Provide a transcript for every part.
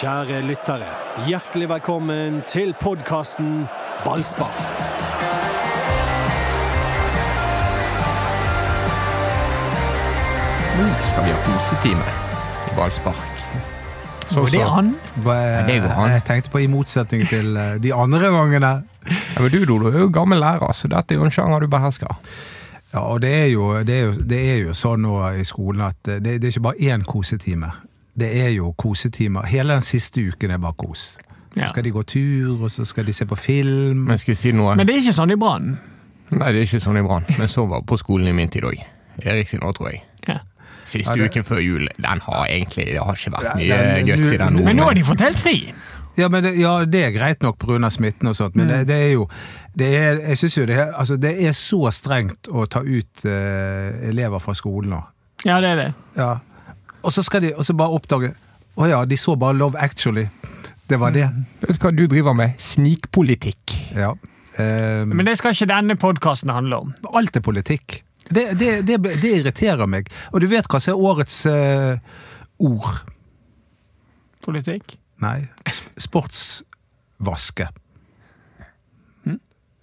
Kjære lyttere, hjertelig velkommen til podkasten Ballspar. Nå skal vi ha kosetime i ballspark. Så, Går det så. an? Ja, det går an. Jeg tenkte på i motsetning til eh, de andre gangene. Ja, men du, Dodo, er jo gammel lærer, så dette er jo en sjanger du behersker. Ja, og det er jo, det er jo, det er jo sånn nå i skolen at det, det er ikke bare én kosetime. Det er jo kosetimer. Hele den siste uken er bare kos. Så Ja. skal de gå tur, og så skal de se på film. Men skal jeg si noe? Men det er ikke sånn i Brann. Nei, det er ikke sånn i Brann. Men så var på skolen i min tid òg. Erik sin òg, tror jeg. Ja. Siste Ja, det- uken før jul, den har egentlig Det har ikke vært mye ja, guts i den. Men nå har de fått helt fri. Ja, men det, ja, det er greit nok pga. smitten og sånt, men det, det er jo det er, Jeg syns jo det, er- altså, det er så strengt å ta ut uh, elever fra skolen nå. Ja, det er det. Ja. Og så skal de og så bare oppdage Å ja, de så bare Love Actually. Det var det. Vet du hva du driver med? Snikpolitikk. Ja. Um, Men det skal ikke denne podkasten handle om. alt er politikk. Det, det, det, det irriterer meg. Og du vet hva som er årets uh, ord? Politikk? Nei, sportsvaske.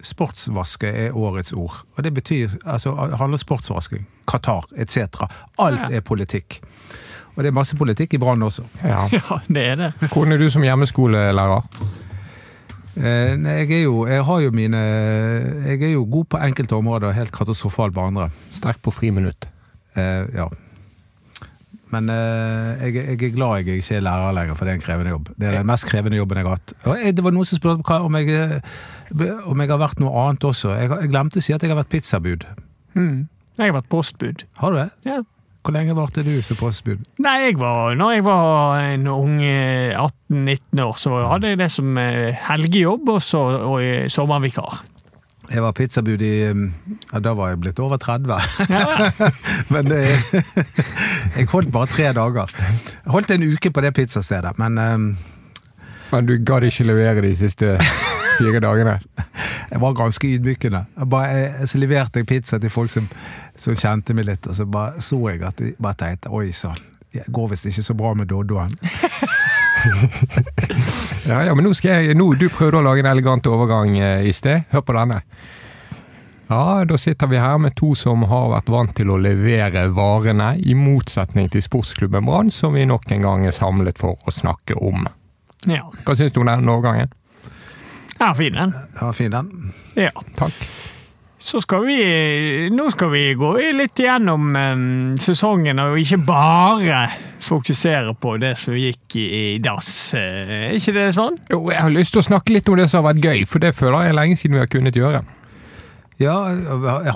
Sportsvaske er årets ord. Og det betyr altså handler sportsvasking, Qatar etc. Alt er politikk. Og det er masse politikk i Brann også. Ja. Ja, det er det. Hvordan er du som hjemmeskolelærer? Eh, nei, jeg er jo Jeg har jo mine Jeg er jo god på enkelte områder og helt katastrofal på andre. Sterk på friminutt. Eh, ja. Men eh, jeg, jeg er glad jeg ikke er lærer lenger, for det er en krevende jobb. Det er den mest krevende jobben jeg har hatt. Og jeg, det var noen som spurte om jeg, eh, om jeg har vært noe annet også. Jeg, jeg glemte å si at jeg har vært pizzabud. Mm. Jeg har vært postbud. Har du det? Ja. Hvor lenge varte du som postbud? Nei, jeg var, når jeg var en ung eh, 18-19 år, så hadde jeg det som eh, helgejobb og, så, og eh, sommervikar. Jeg var pizzabud i mm, ja, Da var jeg blitt over 30. Ja, Men det, jeg holdt bare tre dager. Jeg holdt en uke på det pizzastedet, men um, Men du gadd ikke levere de siste fire dagene? Jeg var ganske ydmykende. Jeg bare, jeg, så leverte jeg pizza til folk som, som kjente meg litt, og så bare så jeg at de bare tenkte Oi sann, det går visst ikke så bra med Doddoen. Ja, ja, men nå skal jeg nå, Du prøvde å lage en elegant overgang eh, i sted. Hør på denne. Ja, da sitter vi her med to som har vært vant til å levere varene, i motsetning til sportsklubben Brann, som vi nok en gang er samlet for å snakke om. ja. Hva syns du om den overgangen? Ja fin den. Ja, fin den. Ja. Takk. Så skal vi Nå skal vi gå litt gjennom eh, sesongen, og ikke bare fokusere på det som gikk i, i dass. Eh, Er ikke det sånn? Jo, jeg har lyst til å snakke litt om det som har vært gøy, for det føler jeg er lenge siden vi har kunnet gjøre. Ja,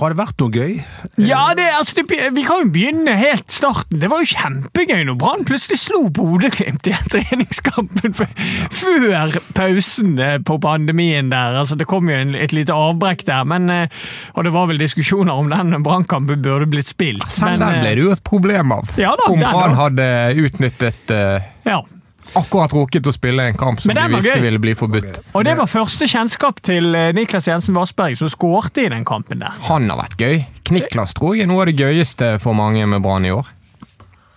har det vært noe gøy? Ja, det, altså, det, vi kan jo begynne helt starten. Det var jo kjempegøy når Brann plutselig slo Bodø-Glimt i en treningskampen før pausen eh, på pandemien der. Altså, det kom jo en, et lite avbrekk der, men, eh, og det var vel diskusjoner om den Brannkampen burde blitt spilt. Selv den ble eh, det jo et problem av. Ja da, om Brann hadde utnyttet uh, Ja. Akkurat rukket å spille en kamp som de visste gøy. ville bli forbudt. Og det var første kjennskap til eh, Niklas Jensen Vassberg, som skårte i den kampen der. Han har vært gøy. Kniklas tror jeg er noe av det gøyeste for mange med Brann i år.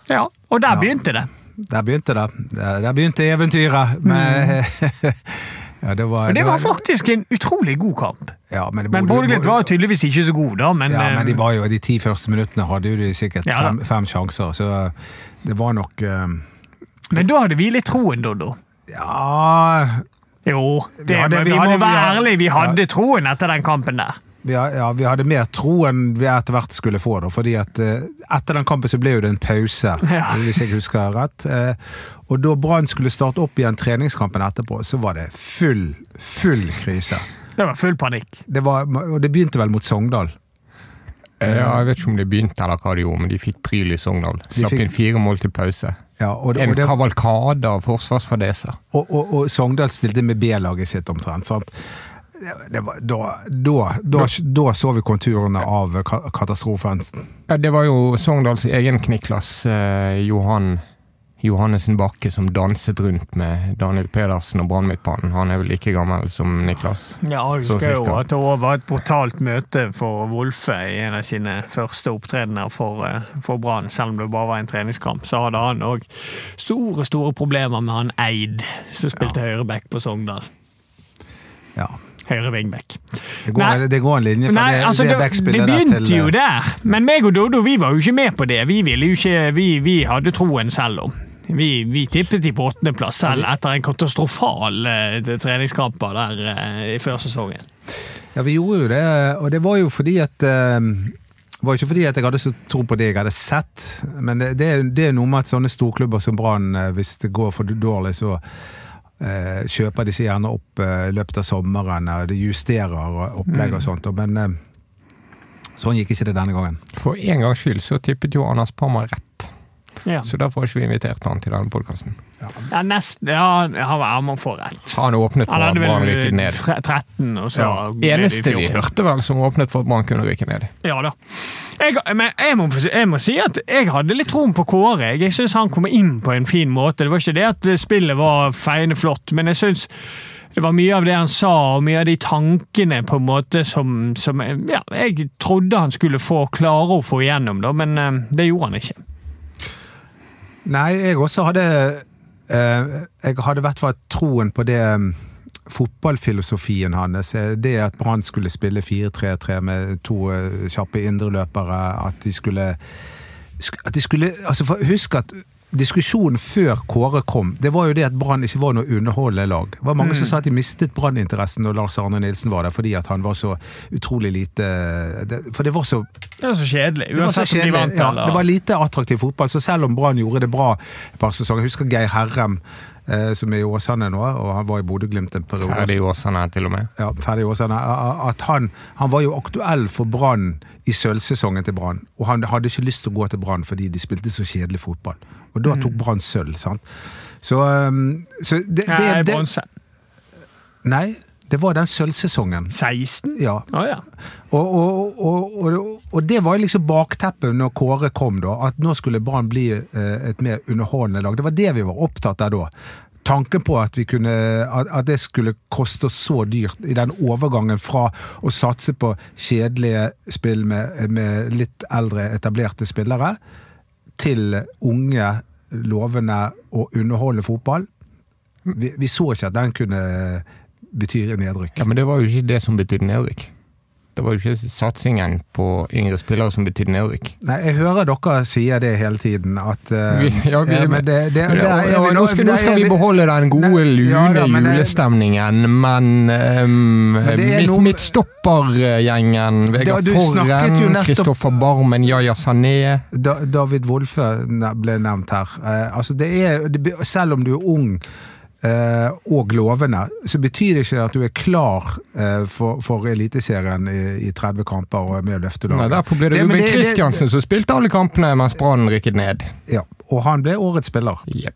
Ja, Og der Ja. begynte det. Der begynte det. Der der begynte eventyret. Med, ja, det var, Og det var faktisk en utrolig god kamp. ja, men det Men Bodø- Bodø-Glimt var tydeligvis ikke så god, da. Men, ja, men de eh, var jo, de ti første minuttene hadde jo de sikkert Ja fem, fem sjanser, så det var nok eh, men da hadde vi litt troen, Doddo. Ja Jo, det, hadde- men vi vi, hadde- må være ærlige. Vi hadde troen etter den kampen der. vi, ja, vi hadde mer tro enn vi etter hvert skulle få. Da, fordi at eh, Etter den kampen så ble det en pause, Ja. hvis jeg husker rett. Eh, og da Brann skulle starte opp igjen treningskampen etterpå, så var det full, full krise. Det var full panikk. Det, var, og det begynte vel mot Sogndal. Ja, jeg vet ikke om det begynte eller hva de gjorde, men de fikk pryl i Sogndal. Slapp fikk- inn fire mål til pause. Ja, og, det, En og, det, kavalkade av forsvarsfadeser. og, og, og Sogndal stilte med B-laget sitt omtrent. sant? Var, da, da, da, da så vi konturene av katastrofen. Ja, det var jo Sogndals egen Kniklas, eh, Johan Johannesen Bakke som danset rundt med Daniel Pedersen og Brannmidtbanen. Han er vel like gammel som Niklas? Ja, jeg Så husker jo at det var et brutalt møte for Wolfe i en av sine første opptredener for, eh, for Brann. Selv om det bare var en treningskamp, så hadde han òg store, store problemer med han Eid, som spilte høyreback på Sogndal. Ja. Høyre wingback. Det går, det går en linje fra Nei, det, altså, det det, det begynte til jo eh, der, men meg og Dodo vi var jo ikke med på det. Vi ville jo ikke, vi, vi hadde troen selv om. Vi, vi tippet de på åttendeplass selv etter en katastrofal eh, treningskamper der eh, i førsesongen. Ja, vi gjorde jo det, og det var jo fordi at eh, var ikke fordi at jeg hadde så tro på det jeg hadde sett, men det, det, det er noe med at sånne storklubber som Brann, eh, hvis det går for dårlig, så eh, kjøper de seg gjerne opp eh, i løpet av sommeren, og de justerer opplegg og sånt, og, men sånn gikk ikke det denne gangen. For en gangs skyld så tippet jo Anders Parma rett, Ja, så derfor har ikke vi invitert han til denne podkasten. ja nesten. Ja, ja, man får rett. Han åpnet for at Brann vel rykket ned. 13, og så Ja, Eneste vi hørte vel som åpnet for at Brann kunne rykke ned. Ja da. Jeg, men jeg må, jeg må si at jeg hadde litt troen på Kåre. Jeg syns han kom inn på en fin måte. Det var ikke det at spillet var feiende flott, men jeg syns det var mye av det han sa, og mye av de tankene på en måte som, som ja, jeg trodde han skulle få klare å få igjennom, da, men eh, det gjorde han ikke. Nei, jeg også hadde eh, Jeg hadde i hvert fall troen på det mm, fotballfilosofien hans. eh, Det at Brann skulle spille 4-3-3 med to eh, kjappe indreløpere. At de skulle At de skulle altså for, Husk at diskusjonen før Kåre kom, det var jo det at Brann ikke var noe underholdende lag. Det var mange som sa at de mistet Brann-interessen når Lars Arne Nilsen var der, fordi at han var så utrolig lite For det var så Det var så kjedelig, uansett om de vant, eller ja, det var lite attraktiv fotball, så selv om Brann gjorde det bra et par sesonger husker Geir Herrem, som er i Åsane nå, og han var i Bodø-Glimt en periode. Ferdig i Åsane til og med. Ja, ferdig i Åsane. At han, han var jo aktuell for Brann i sølvsesongen til Brann, og han hadde ikke lyst til å gå til Brann fordi de spilte så kjedelig fotball. Og da tok Brann sølv, sant. Så, um, så det, det, Nei, det. Nei, det var den sølvsesongen. 16? Ja. Ah, ja. Og, og, og, og, det var liksom bakteppet når Kåre kom, da. At nå skulle Brann bli eh, et mer underholdende lag. Det var det vi var opptatt av da. Tanken på at, vi kunne, at det skulle koste oss så dyrt i den overgangen fra å satse på kjedelige spill med, med litt eldre, etablerte spillere, til unge, lovende og underholdende fotball. Vi, vi så ikke at den kunne bety nedrykk. Ja, Men det var jo ikke det som betydde nedrykk. Det var jo ikke satsingen på yngre spillere som betydde nedrykk. Nei, jeg hører dere sier det hele tiden, at ja, vi, ja, men det, det, Ja, der er ja, nå skal, nå skal vi beholde den gode, lune ja da, men julestemningen, men um, Men noe- midtstoppergjengen Vegard Forren, Kristoffer Barmen, Yaya Sané Da, David Wolfe ble nevnt her. Uh, altså det er, selv om du er ung og lovende, så betyr det ikke at du er klar eh, for, for Eliteserien i, i 30 kamper og med å løfte Nei. Derfor ble det Det- Ruben Kristiansen som spilte alle kampene mens Brann rykket ned. Ja, og han ble årets spiller. Yep.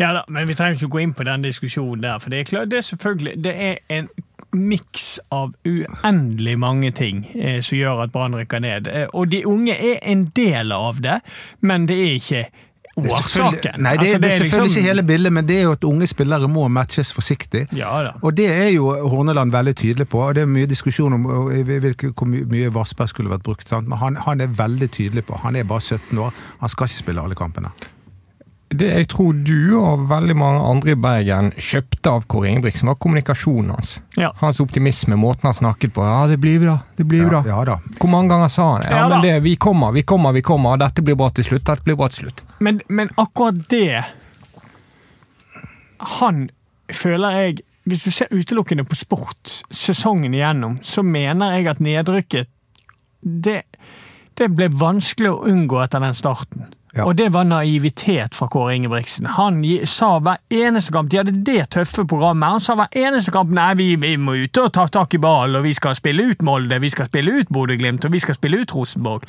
Ja da, men vi trenger ikke gå inn på den diskusjonen der. For det er klart, det er selvfølgelig det er en miks av uendelig mange ting eh, som gjør at Brann rykker ned. Eh, og de unge er en del av det, men det er ikke er årsaken. Nei, det, Altså, det er selvfølgelig liksom- ikke hele bildet, men det er jo at unge spillere må matches forsiktig. Ja da. Og det er jo Horneland veldig tydelig på, og det er mye diskusjon om hvilke, hvor mye Vassberg skulle vært brukt, sant? men han, han er veldig tydelig på, han er bare 17 år, han skal ikke spille alle kampene. Det jeg tror du og veldig mange andre i Bergen kjøpte av Kåre Ingebrigtsen, var kommunikasjonen hans. Ja. Hans optimisme, måten han snakket på. Ja, det blir bra, det blir bra. Ja, ja da. Hvor mange ganger sa han ja, Ja men det, vi kommer, vi kommer, vi kommer, dette blir bra til slutt, dette blir bra til slutt. Men, men akkurat det Han føler jeg Hvis du ser utelukkende på sport sesongen igjennom, så mener jeg at nedrykket det, det ble vanskelig å unngå etter den starten. Ja. Og det var naivitet fra Kåre Ingebrigtsen. Han sa hver eneste kamp De hadde det tøffe programmet. Han sa hver eneste kamp nei, vi, vi må ut og ta tak i ballen, og vi skal spille ut Molde, vi skal spille ut Bodø-Glimt, og vi skal spille ut Rosenborg.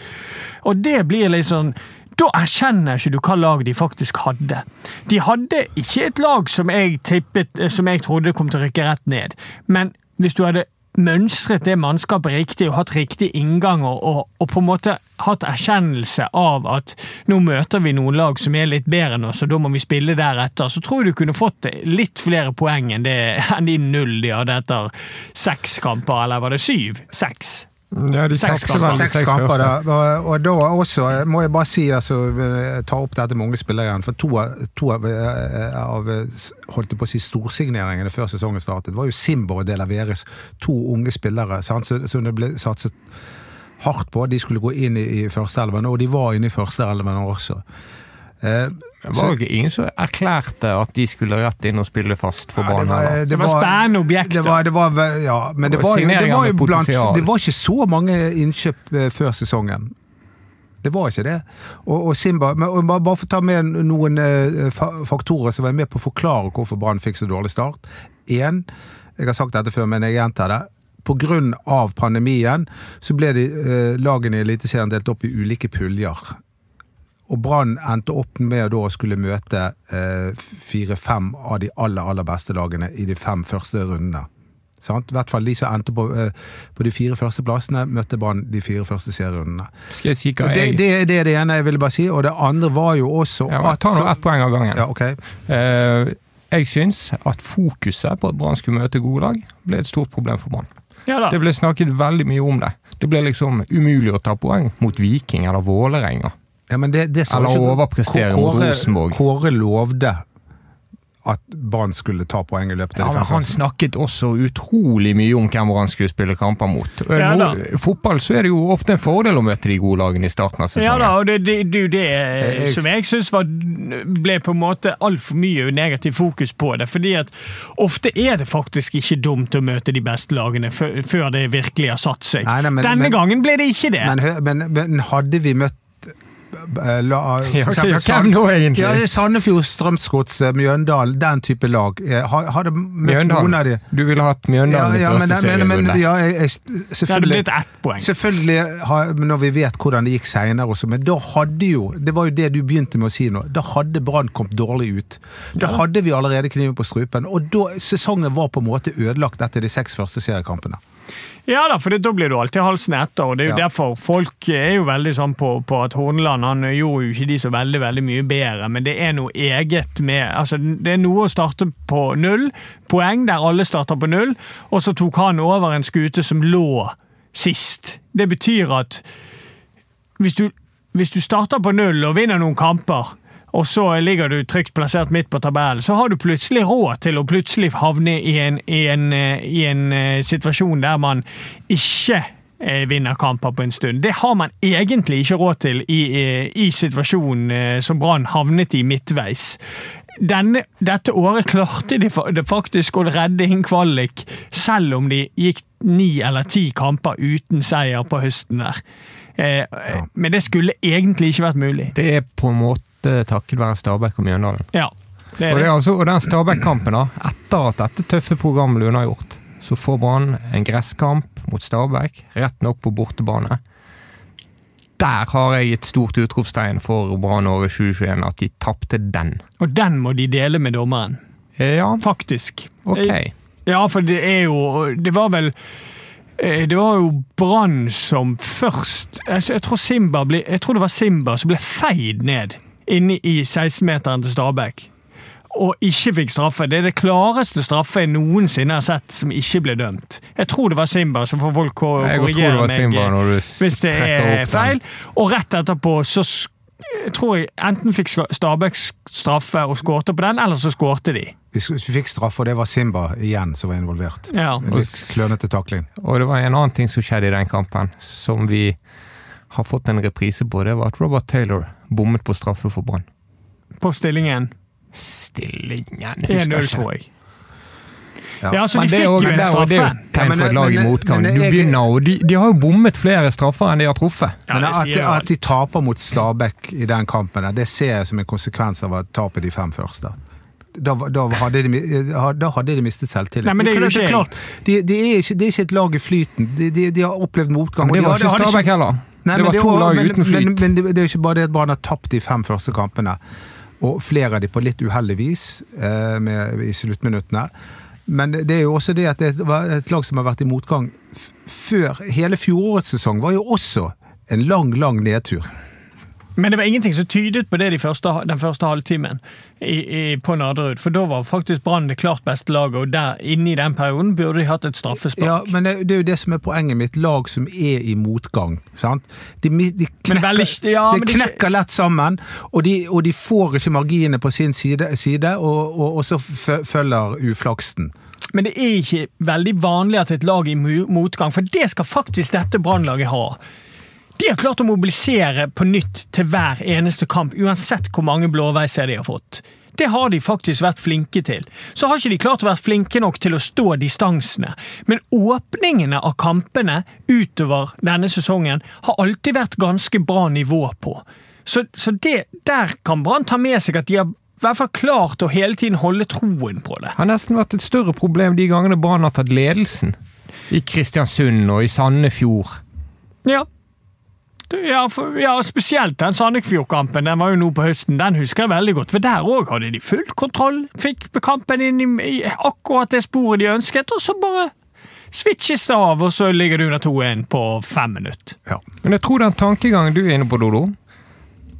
Og det blir litt sånn da erkjenner ikke du hva lag de faktisk hadde. De hadde ikke et lag som jeg tippet, eh, som jeg trodde kom til å rykke rett ned. Men hvis du hadde mønstret det mannskapet riktig og hatt riktig inngang og, og, og på en måte hatt erkjennelse av at nå møter vi noen lag som er litt bedre enn oss, og da må vi spille deretter, så tror jeg du kunne fått litt flere poeng enn, det, enn de null de hadde etter seks kamper, eller var det syv? Seks? Ja, de Seks kamper. Seks seks kamper, Og, og da også, må jeg bare si, altså, ta opp dette med unge spillere igjen. For to, av- to av, eh, av holdt på å si, storsigneringene før sesongen startet, var jo Simba og De La To unge spillere sant, som det ble satset hardt på. De skulle gå inn i, i førsteelven, og de var inne i førsteelven også. Eh, Det var jo ingen som erklærte at de skulle rett inn og spille fast for Ja, Brann. heller. Det var spennende objekter. Det var, det var, ja, men det var, jo, det var jo blant. Det var ikke så mange innkjøp eh, før sesongen. Det var ikke det. Og, og Simba men, og bare, bare for å ta med noen eh, faktorer som var med på å forklare hvorfor Brann fikk så dårlig start. Én, jeg har sagt dette før, men jeg gjentar det. Av pandemien så ble de, eh, lagene i Eliteserien delt opp i ulike puljer. Og Brann endte opp med da å skulle møte eh, fire-fem av de aller, aller beste lagene i de fem første rundene. Sant? I hvert fall de som endte på, eh, på de fire første plassene, møtte Brann de fire første serierundene. Skal jeg si hva jeg... Det, det, det er det ene jeg ville bare si, og det andre var jo også ja, Ta nå ett poeng av gangen. Ja, ok. Eh, jeg syns at fokuset på at Brann skulle møte gode lag, ble et stort problem for Brann. Ja. Det ble snakket veldig mye om det. Det ble liksom umulig å ta poeng mot Viking eller Vålerenga. Ja, men det, det Eller ikke- overprestere mot Rosenborg. Kåre lovde at Brann skulle ta poeng i løpet av ja, men han snakket også utrolig mye om hvem han skulle spille kamper mot. I Ja, da. fotball så er det jo ofte en fordel å møte de gode lagene i starten av sesongen. Ja da, og det, det, det, det Jeg- som jeg syns ble på en måte altfor mye negativ fokus på det. fordi at ofte er det faktisk ikke dumt å møte de beste lagene før, det virkelig har satt seg. Nei, nei, men- Denne men- gangen ble det ikke det. Men, men, men hadde vi møtt eh, for Ja, eksempel hvem nå egentlig? Ja, Sandefjord, Strømsgodset, Mjøndalen, den type lag. Har, har noen av Mjøndalen. de Du ville hatt ja, Mjøndalen ja, ja, men, første serierunde. ja, jeg, jeg, det hadde blitt ett poeng. selvfølgelig har- når vi vet hvordan det gikk senere også, men da hadde jo Det var jo det du begynte med å si nå. Da hadde Brann kommet dårlig ut. Da hadde vi allerede kniven på strupen, og da, sesongen var på en måte ødelagt etter de seks første seriekampene. Ja da, for da blir du alltid halsen etter. og Det er jo Ja. derfor folk er jo veldig sånn på, på at Horneland han gjorde jo ikke de så veldig veldig mye bedre, men det er noe eget med altså Det er noe å starte på null poeng, der alle starter på null, og så tok han over en skute som lå sist. Det betyr at hvis du, hvis du starter på null og vinner noen kamper, og så ligger du trygt plassert midt på tabellen, så har du plutselig råd til å plutselig havne i en, i en, eh, i en eh, situasjon der man ikke eh, vinner kamper på en stund. Det har man egentlig ikke råd til i, i situasjonen som Brann havnet i midtveis. Denne, dette året klarte de faktisk å redde inn kvalik, selv om de gikk ni eller ti kamper uten seier på høsten der. Men det skulle egentlig ikke vært mulig. Det er på en måte takket være Stabæk og Mjøndalen. Ja, det Og, det er altså, og den Stabæk-kampen, da, etter at dette tøffe programmet ble unnagjort, så får Brann en gresskamp mot Stabæk, rett nok på bortebane. Der har jeg et stort utropstegn for Brann året 2021, at de tapte den. Og den må de dele med dommeren. Ja, Faktisk. ok. Ja, for det er jo Det var vel eh, det var jo Brann som først Jeg, jeg, tror Simba ble, jeg tror det var Simba som ble feid ned inne i 16-meteren til Stabæk. Og ikke fikk straffe. Det er det klareste straffe jeg noensinne har sett som ikke ble dømt. Jeg tror det var Simba, så får folk det korrigere var meg. Simba når du hvis det er feil. Og rett etterpå så tror jeg enten fikk Stabæk straffe og skårte på den, eller så skårte de. De vi fikk straffe, og det var Simba igjen som var involvert. Ja. Litt klønete takling. Og det var en annen ting som skjedde i den kampen, som vi har fått en reprise på. Det var at Robert Taylor bommet på straffe for Brann. På stillingen. Stillingen husker 1-0, ikke. tror jeg. Ja. Ja, så Men de fikk jo jo en straffe. det er jo tegn for et lag i motgang. Du begynner, og de, de har jo bommet flere straffer enn de har truffet. Ja, Men at, at de taper mot Stabæk i den kampen, det ser jeg som en konsekvens av at tapet de fem første. Da, da, hadde, de, da hadde de mistet selvtillit. Nei, men det er jo ikke klart, de, de er ikke, det er ikke et lag i flyten. De, de, de har opplevd motgang. Men det og de var ikke Stabæk heller. Nei, Det men det to var- lag men, uten flyt. Men, men det, det er ikke bare det at Brann har tapt de fem første kampene, og flere av de på litt uheldig vis eh, med, i sluttminuttene. Men det er jo også det at det var et lag som har vært i motgang før. Hele fjorårets sesong var jo også en lang, lang nedtur. Men det var ingenting som tydet på det de første, den første halvtimen i, i, på Naderud, For da var faktisk Brann det klart beste laget, og der inne i den perioden burde de hatt et straffespark. Ja, men det, det er jo det som er poenget mitt. Lag som er i motgang. sant? De, de knekker, veldig- ja, de knekker lett sammen, og de, og de får ikke marginene på sin side, side og, og, og så følger uflaksen. Men det er ikke veldig vanlig at et lag er i motgang, for det skal faktisk dette Brannlaget ha. De har klart å mobilisere på nytt til hver eneste kamp, uansett hvor mange blåveiser de har fått. Det har de faktisk vært flinke til. Så har ikke de klart å være flinke nok til å stå distansene. Men åpningene av kampene utover denne sesongen har alltid vært ganske bra nivå på. Så, så det, der kan Brann ta med seg at de har i hvert fall klart å hele tiden holde troen på det. har nesten vært et større problem de gangene Brann har tatt ledelsen. I Kristiansund og i Sandefjord. Ja. Ja, for, ja, spesielt den Sandefjord-kampen. Den var jo nå på høsten. Den husker jeg veldig godt. For der òg hadde de full kontroll. Fikk kampen inn i, i akkurat det sporet de ønsket, og så bare switches det av, og så ligger du under 2-1 på fem minutter. Ja. Men jeg tror den tankegangen du er inne på, Dodo,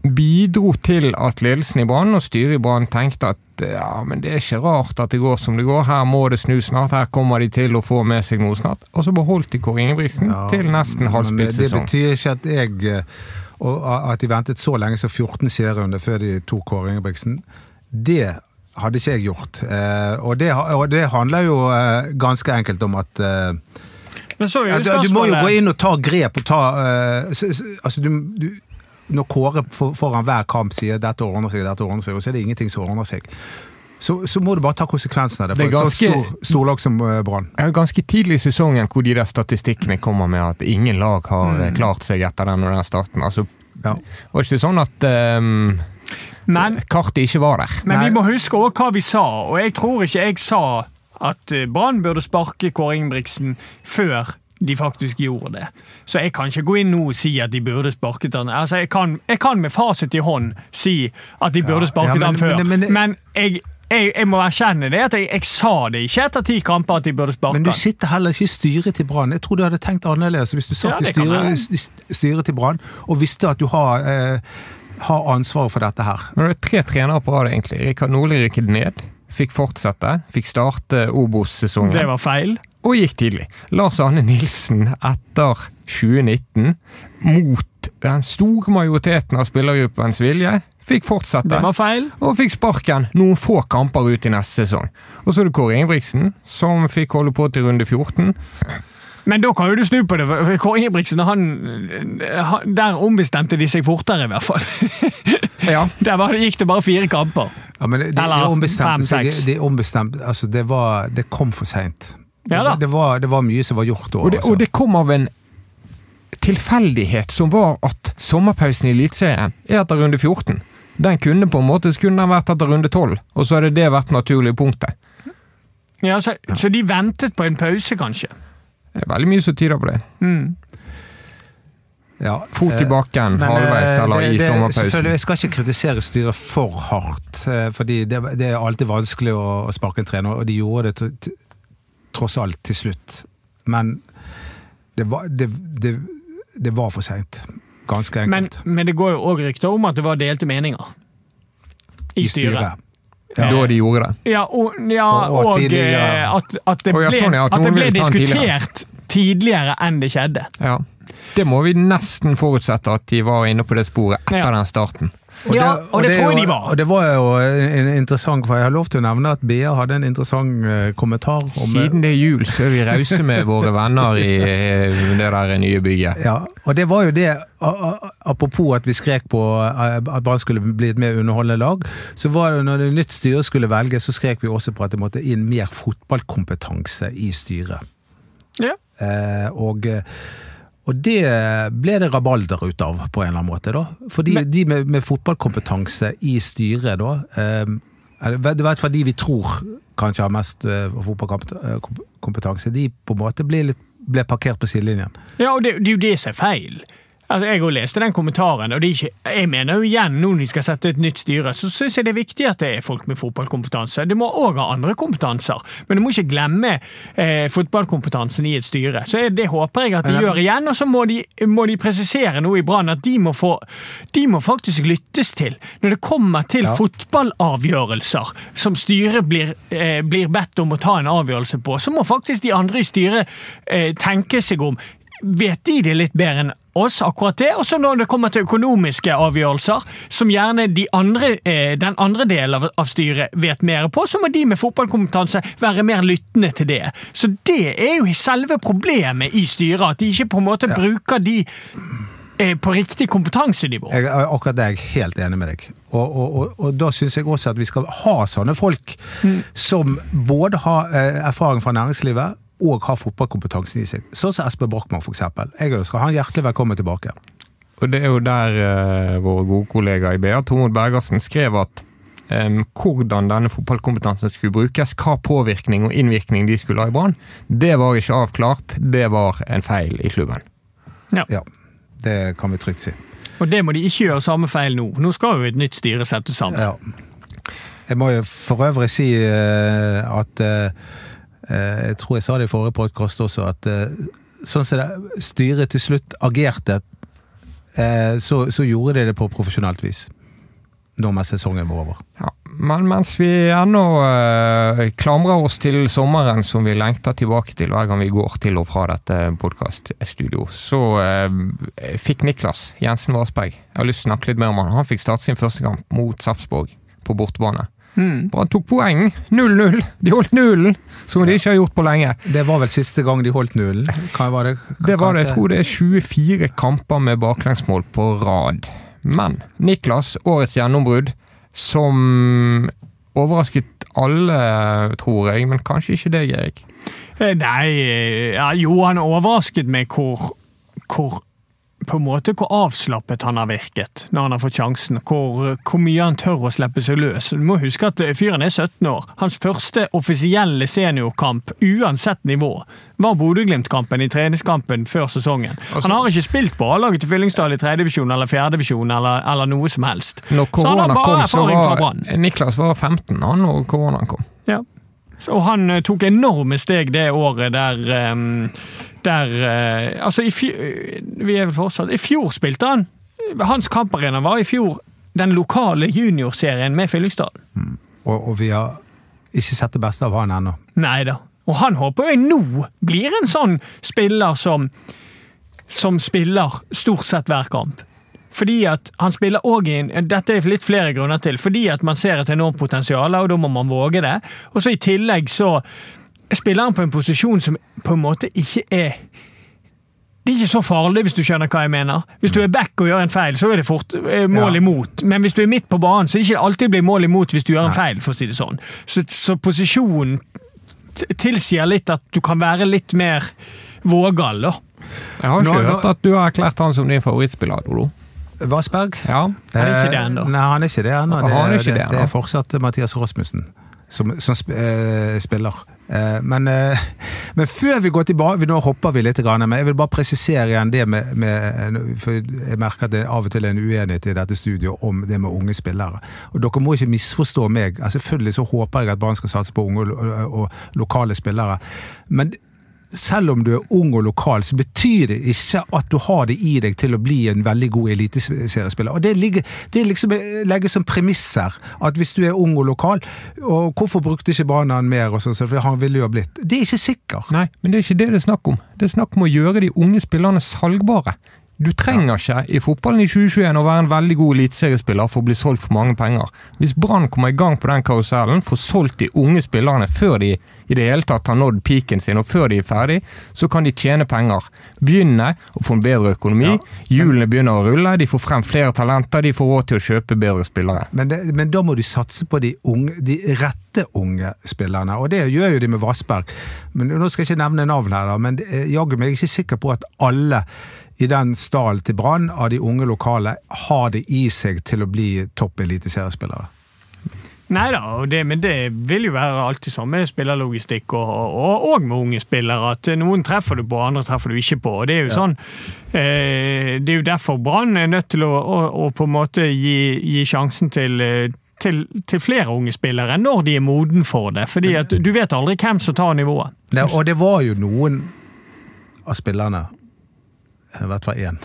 bidro til at ledelsen i Brann og styret i Brann tenkte at ja, men det er ikke rart at det går som det går, her må det snu snart, her kommer de til å få med seg noe snart. Og så beholdt de Kåre Ingebrigtsen Ja, til nesten halvspilt Det betyr ikke at jeg eh, og At de ventet så lenge som 14 serierunder før de tok Kåre Ingebrigtsen. Det hadde ikke jeg gjort. Eh, og, det, og det handler jo eh, ganske enkelt om at eh, Men så er jo du, du må jo gå inn og ta grep og ta Altså, du, du Når Kåre for, foran hver kamp sier 'dette ordner seg', dette ordner seg, og så er det ingenting som ordner seg, så, så må du bare ta konsekvensen av det. for Det er et så ganske- stor, storlag som eh, Brann. Jo ganske tidlig i sesongen hvor de der statistikkene kommer med at ingen lag har mm. klart seg etter den og den starten. Altså, Ja. var ikke sånn at um, Men kartet ikke var der. Men Nei. vi må huske også hva vi sa, og jeg tror ikke jeg sa at eh, Brann burde sparke Kåre Ingebrigtsen før de faktisk gjorde det. Så jeg kan ikke gå inn nå og si at de burde sparket han. Altså, jeg, kan, jeg kan med fasit i hånd si at de burde sparket ja, men- han før, men- men, men- jeg, jeg, jeg må erkjenne det at jeg, jeg sa det ikke etter ti kamper at de burde sparke Men du sitter heller ikke i styret til Brann. Jeg tror du hadde tenkt annerledes hvis du Ja, satt i kan være. styret, styret til Brann og visste at du har, eh, har ansvaret for dette her. Men det er tre trenere på rad, egentlig. Rikard Nordli rykket ned. Fikk fortsette. Fikk starte Obos-sesongen. Det var feil. Og gikk tidlig. Lars Arne Nilsen etter 2019, mot den store majoriteten av spillergruppens vilje, fikk fortsette. Det var feil. Og fikk sparken noen få kamper ut i neste sesong. Og så er det Kåre Ingebrigtsen, som fikk holde på til runde 14. Men da kan jo du snu på det. for Kåre Ingebrigtsen, han, han, der ombestemte de seg fortere, i hvert fall. Ja. Der var gikk det bare fire kamper. Ja, men det, det, Eller det ombestemte fem, seg. seks. De ombestemte, altså det, var, det kom for seint. Ja da. det, var, det var mye som var gjort da. Og det, altså. og det kom av en tilfeldighet som var at sommerpausen i Eliteserien er etter runde 14. Den kunne på en måte skulle den vært etter runde 12, og så hadde det vært naturlige punktet. Ja, så, så de ventet på en pause, kanskje? Det er veldig mye som tyder på det. Mm. ja, Fot i eh, bakken, men, halvveis eh, eller det- i sommerpausen. Jeg skal ikke kritisere styret for hardt, eh, fordi det, det er alltid vanskelig å, å sparke en trener, og de gjorde det tross alt til slutt. Men det var, det, det, det var for seint. Ganske enkelt. men det går jo òg rykter om at det var delte meninger i, styret. Da de gjorde det. Ja, og, ja, Og- og og, eh, at, at det ja, ble, sånn, ja, at at det ble diskutert tidligere enn det skjedde. Ja. Det må vi nesten forutsette at de var inne på det sporet etter Ja. den starten. Ja, og det er tror jeg de var. Og det var jo interessant, for jeg har lov til å nevne at BA hadde en interessant eh, kommentar om Siden det er jul, så er vi rause med våre venner i eh, det der nye bygget. Ja, og det var jo det, apropos at vi skrek på eh, at Brann skulle bli et mer underholdende lag, så var det når det nytt styre skulle velges, så skrek vi også på at det måtte inn mer fotballkompetanse i styret. Ja. Eh, og, eh, og det ble det rabalder ut av, på en eller annen måte. da. Fordi Men- de med, med fotballkompetanse i styret, da eh, det i hvert fall de vi tror kanskje har mest eh, fotballkompetanse, de på en måte ble, litt, ble parkert på sidelinjen. Ja, og det, det er jo det som er feil. Altså, Jeg òg leste den kommentaren, og det ikke, jeg mener jo igjen, nå når de skal sette et nytt styre, så syns jeg det er viktig at det er folk med fotballkompetanse. De må òg ha andre kompetanser, men du må ikke glemme eh, fotballkompetansen i et styre. Så Det håper jeg at de Ja. gjør igjen, og så må de, må de presisere noe i Brann, at de må, få, de må faktisk lyttes til. Når det kommer til Ja. fotballavgjørelser som styret blir, eh, blir bedt om å ta en avgjørelse på, så må faktisk de andre i styret eh, tenke seg om. Vet de det litt bedre enn oss, akkurat det? Og så når det kommer til økonomiske avgjørelser, som gjerne de andre, eh, den andre delen av, av styret vet mer på, så må de med fotballkompetanse være mer lyttende til det. Så det er jo selve problemet i styret, at de ikke på en måte bruker de eh, på riktig kompetansenivå. Jeg, akkurat det er jeg helt enig med deg. Og, og, og, og da syns jeg også at vi skal ha sånne folk som både har eh, erfaring fra næringslivet og har fotballkompetansen i seg. Sånn som Espen Brochmann, eksempel. Jeg ønsker han hjertelig velkommen tilbake. Og det er jo der eh, vår gode kollega i BA, Tormod Bergersen, skrev at eh, hvordan denne fotballkompetansen skulle brukes, hva påvirkning og innvirkning de skulle ha i Brann, det var ikke avklart. Det var en feil i klubben. Ja, det kan vi trygt si. Og det må de ikke gjøre samme feil nå. Nå skal jo et nytt styre settes sammen. Ja. Jeg må jo for øvrig si eh, at eh, Jeg tror jeg sa det i forrige podkast også, at eh, sånn som det styret til slutt agerte, eh, så, så gjorde de det på profesjonelt vis. Nå med sesongen var over. Ja, men mens vi ennå eh, klamrer oss til sommeren som vi lengter tilbake til hver gang vi går til og fra dette podkaststudio, så eh, fikk Niklas Jensen Varsberg Jeg har lyst til å snakke litt mer om han. Han fikk starte sin første kamp mot Sarpsborg på bortebane. Brann tok poeng. 0-0. De holdt nullen, som de ikke har gjort på lenge. Det var vel siste gang de holdt nullen? Hva var det? Det var det, jeg tror det er 24 kamper med baklengsmål på rad. Men Niklas, årets gjennombrudd, som overrasket alle, tror jeg, men kanskje ikke deg, Erik. Eh, Nei, eh, ja, jo, han overrasket meg hvor, hvor på en måte hvor avslappet han har virket når han har fått sjansen. Hvor, hvor mye han tør å slippe seg løs. Du må huske at eh, fyren er 17 år. Hans første offisielle seniorkamp, uansett nivå, var Bodø-Glimt-kampen i treningskampen før sesongen. Han har ikke spilt på A-laget til Fyllingsdal i tredjedivisjon eller fjerdedivisjon eller, eller noe som helst. Når korona kom, så var Niklas var 15 da koronaen kom. Ja. Og han eh, tok enorme steg det året der ehm, Der eh, Altså, i fjor, vi er vel fortsatt I fjor spilte han. Hans kamparena var i fjor den lokale juniorserien med Fyllingsdal. Og, og vi har ikke sett det beste av han ennå. Nei da. Og han håper jeg nå blir en sånn spiller som som spiller stort sett hver kamp. Fordi at han spiller også i Dette er litt flere grunner til. Fordi at man ser et enormt potensial, og da må man våge det. Og så i tillegg så spiller han på en posisjon som på en måte ikke er det er ikke så farlig, hvis du skjønner hva jeg mener. Hvis du er back og gjør en feil, så er det fort eh, mål Ja. imot. Men hvis du er midt på banen, så er det ikke alltid blir mål imot hvis du gjør en feil. for å si det sånn. Så, så posisjonen tilsier litt at du kan være litt mer vågal, da. Jeg har ikke Nå- hørt at du har erklært han som din favorittspiller, Dodo. Vassberg? Ja. Han er ikke det Eh, ennå. Nei, han er ikke det ennå. Det, det, det det er fortsatt Mathias Rasmussen som, som eh, spiller. Eh, men, eh, men før vi går tilbake Nå hopper vi litt, men jeg vil bare presisere igjen det med, med For jeg merker at det av og til er en uenighet i dette studioet om det med unge spillere. Og Dere må ikke misforstå meg. Altså, selvfølgelig så håper jeg at barn skal satse på unge og, og lokale spillere. Men selv om du er ung og lokal, så betyr det ikke at du har det i deg til å bli en veldig god eliteseriespiller. Og Det, ligger, det liksom legges som premisser, at hvis du er ung og lokal, og hvorfor brukte ikke Banan mer, og sånn, for han ville jo ha blitt. Det er ikke sikkert. Nei, men det er ikke det det er snakk om. Det er snakk om å gjøre de unge spillerne salgbare. Du trenger ikke i fotballen i 2021 å være en veldig god eliteseriespiller for å bli solgt for mange penger. Hvis Brann kommer i gang på den karusellen, får solgt de unge spillerne før de i det hele tatt har nådd peaken sin, og før de er ferdig, så kan de tjene penger. Begynne å få en bedre økonomi, hjulene begynner å rulle, de får frem flere talenter, de får råd til å kjøpe bedre spillere. Men, det, men da må du satse på de, unge, de rette unge spillerne, og det gjør jo de med Vassberg. Men Nå skal jeg ikke nevne navn her, da, men eh, jaggu meg er jeg ikke sikker på at alle i den stallen til Brann av de unge lokale har det i seg til å bli topp eliteseriespillere. Nei da, men det vil jo være alltid sånn med spillerlogistikk og, og, og med unge spillere. At noen treffer du på, andre treffer du ikke på. og Det er jo sånn, eh, det er jo derfor Brann er nødt til å, å, å på en måte gi, gi sjansen til, eh, til, til flere unge spillere når de er moden for det. fordi at du vet aldri hvem som tar nivået. Ja, og det var jo noen av spillerne, i hvert fall én,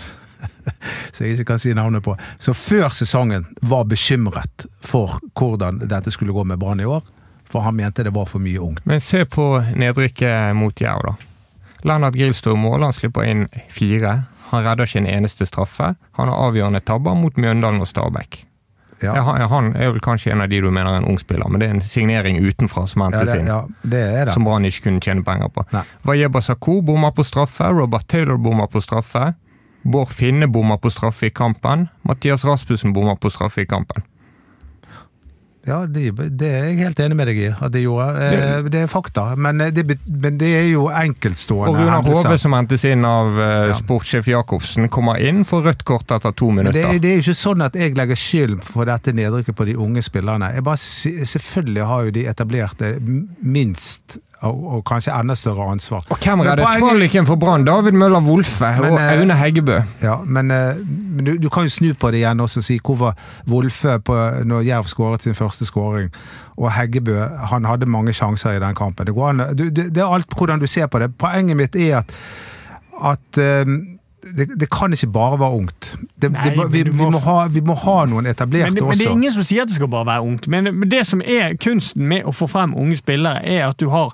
så jeg ikke kan si navnet på, som før sesongen var bekymret for hvordan dette skulle gå med Brann i år. For han mente det var for mye ungt. Men se på nedrykket mot Jerv, da. Lennart står i mål, han slipper inn fire. Han redder ikke en eneste straffe. Han har avgjørende tabber mot Mjøndalen og Stabæk. Ja. Jeg, han, han er vel kanskje en av de du mener er en ung spiller, men det er en signering utenfra som Ja, hentes det, inn. ja, det er det. Som Brann ikke kunne tjene penger på. Wayeba Sako bommer på straffe, Robert Taylor bommer på straffe. Bård Finne bommer på straffe i kampen. Mathias Rasmussen bommer på straffe i kampen. Ja, det, det er jeg helt enig med deg i at de gjorde. Eh, Det er fakta, men eh, det, men det er jo enkeltstående Og Runar. Hove, som hentes inn av eh, Ja. sportssjef Jacobsen, kommer inn for rødt kort etter to minutter. det, det er jo ikke sånn at jeg legger skyld for dette nedrykket på de unge spillerne. Jeg bare, selvfølgelig har jo de etablerte minst, og, og kanskje enda større ansvar. Og hvem reddet kvaliken for Brann? David Møller Wolfe og eh, Aune Heggebø. Ja, men, eh, men du, du kan jo snu på det igjen også og si hvorfor Wolfe, på, når Jerv skåret sin første skåring, og Heggebø han hadde mange sjanser i den kampen. Det, går an, du, det, det er alt hvordan du ser på det. Poenget mitt er at, at eh, det, det kan ikke bare være ungt. Det, Nei, det, vi, vi, må- ha, vi må ha noen etablerte Men, det- men det er ingen som sier at det skal bare være ungt. Men men det som er kunsten med å få frem unge spillere, er at du har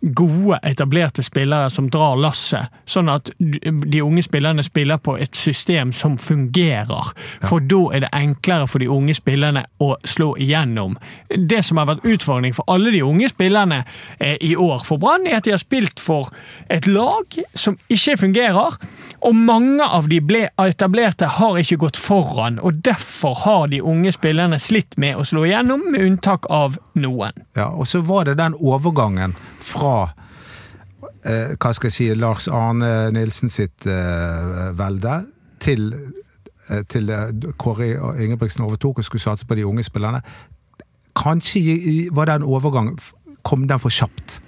gode, etablerte spillere som drar lasset, sånn at de unge spillerne spiller på et system som fungerer. For da er det enklere for de unge spillerne å slå igjennom. Det som har vært utfordring for alle de unge spillerne eh, i år for Brann, er at de har spilt for et lag som ikke fungerer. Og mange av de ble etablerte har ikke gått foran, og derfor har de unge spillerne slitt med å slå igjennom, med unntak av noen. Ja, og så var det den overgangen fra eh, hva skal jeg si, Lars Arne Nilsen sitt eh, velde til, eh, til eh, Kåre Ingebrigtsen overtok og skulle satse på de unge spillerne. Kanskje var det en overgang. kom den for kjapt.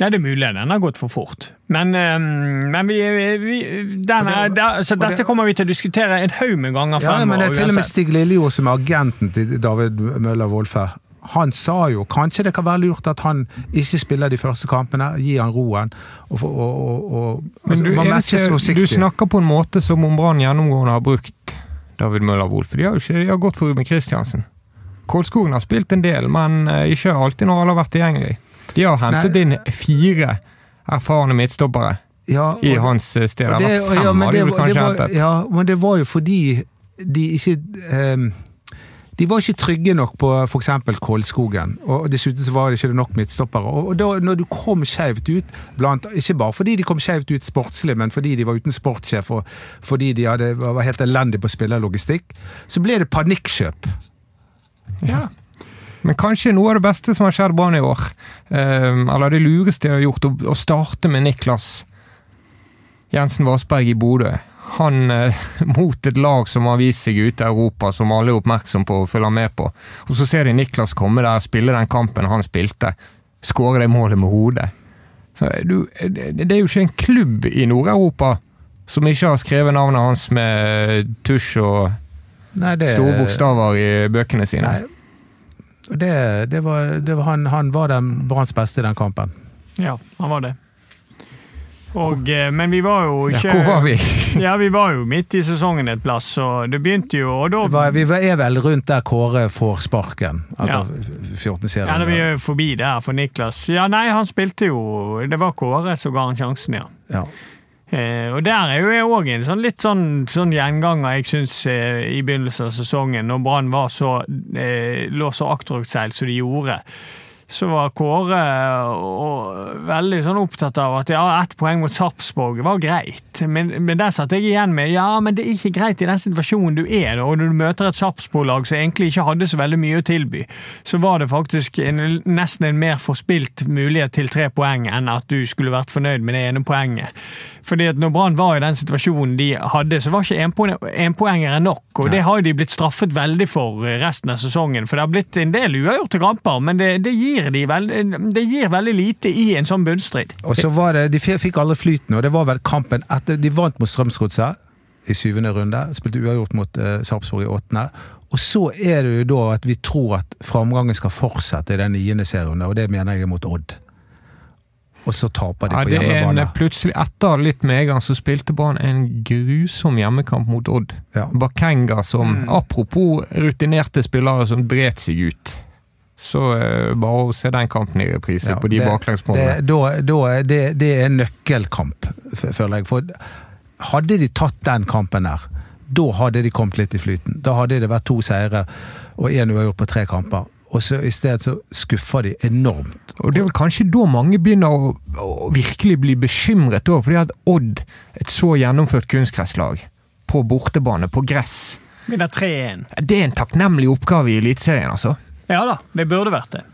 Ja, det er mulig den har gått for fort. Men, eh, men vi, vi den er, det- der, så det- dette kommer vi til å diskutere en haug med ganger Ja, men det er til og med. Stig Lillejord, som er agenten til David Møller Wolfe, han sa jo kanskje det kan være lurt at han ikke spiller de første kampene, gi han roen. Og, og, og, Men altså, du, det du snakker på en måte som om Brann gjennomgående har brukt David Møller Wolfe. De har jo ikke de har gått for Ruben Kristiansen. Kolskogen har spilt en del, men eh, ikke alltid når alle har vært tilgjengelig. De har hentet Nei. inn fire erfarne midtstoppere Ja, i hans eh, sted. Eller fem ja, men de det var- det kanskje hentet. Ja, men det var jo fordi de ikke ehm, De var ikke trygge nok på f.eks. Kålskogen, og dessuten så var det ikke nok midtstoppere. Og da, når du kom skjevt ut, blant, ikke bare fordi de kom skjevt ut sportslig, men fordi de var uten sportssjef og fordi de hadde, var helt elendige på spillerlogistikk, så ble det panikkjøp. Ja. Men kanskje noe av det beste som har skjedd Brann i år, eh, eller det lureste de har gjort, å starte med Niklas Jensen Vassberg i Bodø. Han eh, mot et lag som har vist seg ute i Europa, som alle er oppmerksom på og følger med på. Og så ser de Niklas komme der, spille den kampen han spilte, skåre det målet med hodet. Så, eh, du, eh, det det er jo ikke en klubb i Nord-Europa som ikke har skrevet navnet hans med tusj og Nei, det, store bokstaver i bøkene sine. Nei, det, det var, det var han, han var den Branns beste i den kampen. ja, han var det. Og, eh, men vi var jo Ja, hvor var vi? Ja, vi var jo midt i sesongen et plass, så det begynte jo Og da var, vi er vel rundt der Kåre får sparken Ja. 14-serien. Ja, da vi er jo forbi der for Niklas. Ja, nei, han spilte jo Det var Kåre som ga han sjansen, ja. Ja. Eh, og der er jo òg en sånn litt sånn, sånn gjenganger jeg syns eh, i begynnelsen av sesongen, når Brann var så, eh, lå så akterutseilt som de gjorde. Så var Kåre og, veldig sånn opptatt av at ja, ett poeng mot Sarpsborg var greit. Men, men der satt jeg igjen med ja, men det er ikke greit i den situasjonen du er i. og når du møter et Sarpsborg-lag som egentlig ikke hadde så veldig mye å tilby, så var det faktisk en, nesten en mer forspilt mulighet til tre poeng enn at du skulle vært fornøyd med det ene poenget. Fordi at når Brann var i den situasjonen de hadde, så var ikke énpoengere nok. Og det har jo de blitt straffet veldig for resten av sesongen. For det har blitt en del uavgjorte kamper, men det, det, gir de vel, det gir veldig lite i en sånn bunnstrid. Og så var det, De fikk aldri flyten, og det var vel kampen etter De vant mot Strømsgodset i syvende runde. Spilte uavgjort mot uh, Sarpsborg i åttende. Og så er det jo da at vi tror at framgangen skal fortsette i den niende serien, og det mener jeg er mot Odd og så taper de ja, på hjemmebane. Plutselig, etter litt medgang, så spilte Brann en grusom hjemmekamp mot Odd. Ja. Bakenga som, mm. apropos rutinerte spillere som dret seg ut. Så uh, bare å se den kampen i reprise ja, på de baklengsmålene. Det, det, det, er nøkkelkamp, føler jeg. For hadde de tatt den kampen der, da hadde de kommet litt i flyten. Da hadde det vært to seire og én uavgjort på tre kamper og så i stedet så skuffer de enormt. Og Det er vel kanskje da mange begynner å, å virkelig bli bekymret, da, fordi at Odd, et så gjennomført kunstgresslag, på bortebane, på gress Vinner 3-1. Det er en takknemlig oppgave i Eliteserien, altså. Ja da, det burde vært det.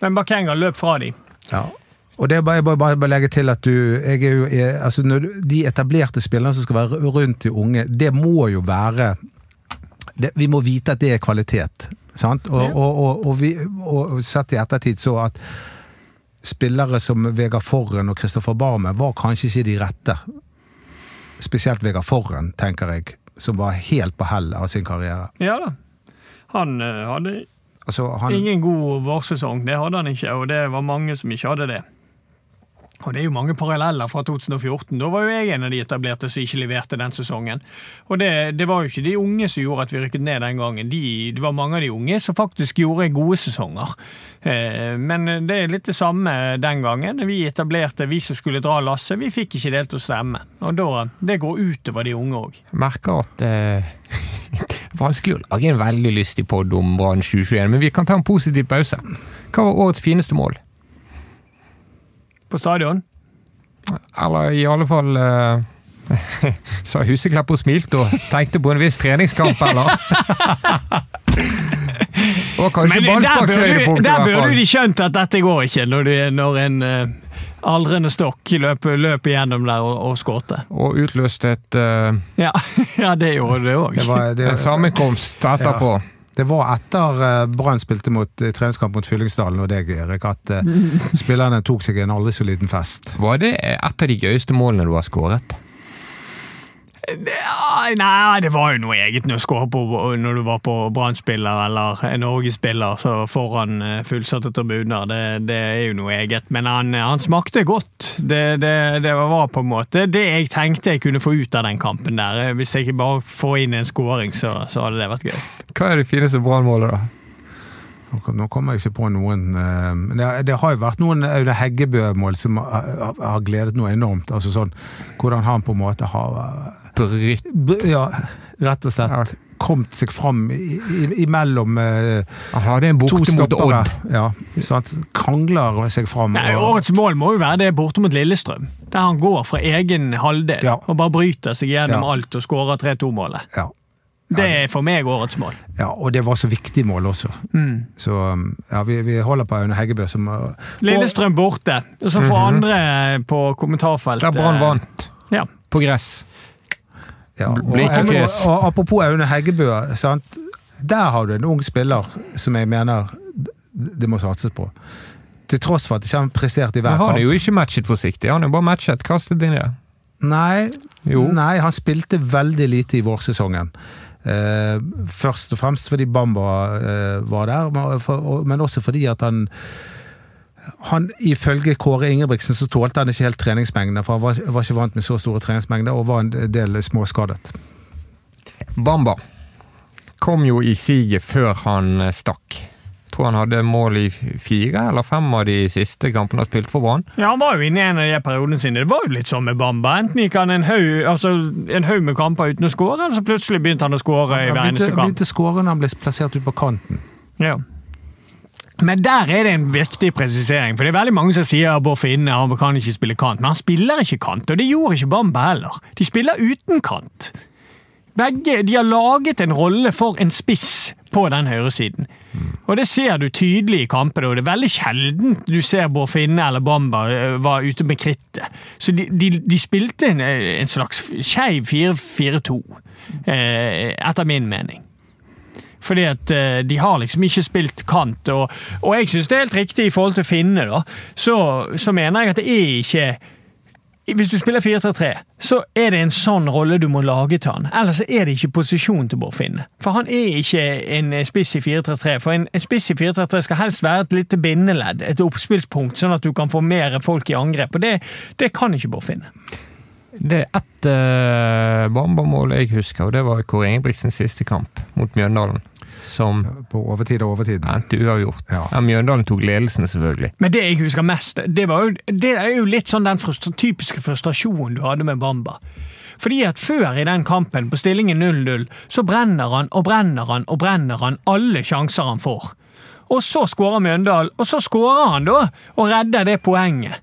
Men Bakenga løp fra dem. Ja. Og det er bare, bare, bare, bare legge til at du, jeg er jo, jeg, altså når De etablerte spillerne som skal være rundt de unge, det må jo være det, Vi må vite at det er kvalitet. Sant? Og, og, og, og, vi, og sett i ettertid så at spillere som Vegard Forren og Kristoffer Barme var kanskje ikke de rette. Spesielt Vegard Forren, tenker jeg, som var helt på hell av sin karriere. Ja da. Han uh, hadde altså, han, ingen god vårsesong, det hadde han ikke, og det var mange som ikke hadde det. Og Det er jo mange paralleller fra 2014. Da var jo jeg en av de etablerte som ikke leverte den sesongen. Og det, det var jo ikke de unge som gjorde at vi rykket ned den gangen. De, det var mange av de unge som faktisk gjorde gode sesonger. Eh, men det er litt det samme den gangen. Vi etablerte, vi som skulle dra lasset, vi fikk ikke det til å stemme. Og da, det går utover de unge òg. Merker at eh, Vanskelig å lage en veldig lystig pod om Brann 2021, men vi kan ta en positiv pause. Hva var årets fineste mål? På stadion? Eller i alle fall uh, Sa Huseklepp og smilte og tenkte på en viss treningskamp, eller? og kanskje ballsparkshøydepunkt, Der burde de skjønt at dette går ikke, når, du, når en uh, aldrende stokk løp, løp igjennom der og, og skårte. Og utløste et uh, ja, ja, det gjorde det òg. En sammenkomst etterpå. Ja. Det var etter uh, Brann spilte mot uh, treningskamp mot Fyllingsdalen og deg, Erik, at uh, spillerne tok seg en aldri så liten fest. Var det et av de gøyeste målene du har skåret? Nei, det var jo noe eget å skåre på når du var på Brann-spiller eller Norge-spiller så foran eh, fullsatte tribuner. Det, det, er jo noe eget. Men han, han smakte godt. Det, det, det, var på en måte det jeg tenkte jeg kunne få ut av den kampen der. Hvis jeg ikke bare får inn en skåring, så, så, hadde det vært gøy. Hva er det fineste Brann-målet, da? Nå kommer jeg ikke på noen eh, det, har jo vært noen Aune Heggebø-mål som har, gledet noe enormt. altså sånn, Hvordan han på en måte har Brytt Ja, rett og slett. Kommet seg fram imellom uh, Aha, det er en to stoppere. Ja, sant? Krangler seg fram. Nei, og... Årets mål må jo være det borte mot Lillestrøm. Der han går fra egen halvdel ja. og bare bryter seg gjennom ja. alt og skårer 3-2-målet. Ja. Det er for meg årets mål. Ja, og det var så viktig mål også. Mm. Så um, ja, vi, vi, holder på Aune Heggebø som og, Lillestrøm borte. Og så får mm -hmm. andre på kommentarfeltet Der Brann vant. Ja. På gress. Ja, og, og, og, apropos Aune Heggebø. Sant? Der har du en ung spiller som jeg mener det må satses på. Til tross for at ikke han presterte i hver kamp. Han er jo ikke matchet forsiktig, han er bare matchet kastet inn i det. Nei, nei, han spilte veldig lite i vårsesongen. Eh, først og fremst fordi Bamba eh, var der, men også fordi at han han, Ifølge Kåre Ingebrigtsen så tålte han ikke helt treningsmengdene, for han var, var, ikke vant med så store treningsmengder og var en del småskadet. Bamba kom jo i siget før han stakk tror han hadde mål i fire eller fem av de siste kampene han har spilt for Brann. Ja, han var jo inne i en av de periodene sine. Det var jo litt sånn med Bamba. Enten gikk han en haug altså, med kamper uten å skåre, eller så plutselig begynte han å skåre i hver eneste kamp. Han begynte å skåre når han ble plassert ut på kanten. Ja. Men der er det en viktig presisering, for det er veldig mange som sier at Bård Finne han kan ikke spille kant. Men han spiller ikke kant, og det gjorde ikke Bamba heller. De spiller uten kant. Begge, De har laget en rolle for en spiss på den høyresiden. Og det ser du tydelig i kampene, og det er veldig sjelden du ser Bård Finne eller Bamba eh, var ute med krittet. Så de, de, de spilte en, en slags skeiv 4-4-2, eh, etter min mening. Fordi at eh, de har liksom ikke spilt kant, og, og jeg syns det er helt riktig i forhold til Finne, da. Så, så mener jeg at det er ikke hvis du spiller 4-3-3, så er det en sånn rolle du må lage til han. Ellers er det ikke posisjon til Bård Finne. For han er ikke en spiss i 4-3-3. For en, en spiss i 4-3-3 skal helst være et lite bindeledd, et oppspillspunkt, sånn at du kan få mer folk i angrep. Og det, det kan ikke Bård Finne. Det er ett uh, Bamba-mål jeg husker, og det var Kåre Ingebrigtsens siste kamp mot Mjøndalen. Som På overtid og overtid. endte uavgjort. Ja. Ja, Mjøndalen tok ledelsen, selvfølgelig. Men det jeg husker mest, det, var jo, det er jo litt sånn den frustra- typiske frustrasjonen du hadde med Bamba. Fordi at før i den kampen, på stillingen 0-0, så brenner han og brenner han og brenner han alle sjanser han får. Og så skårer Mjøndalen, og så skårer han da, og redder det poenget.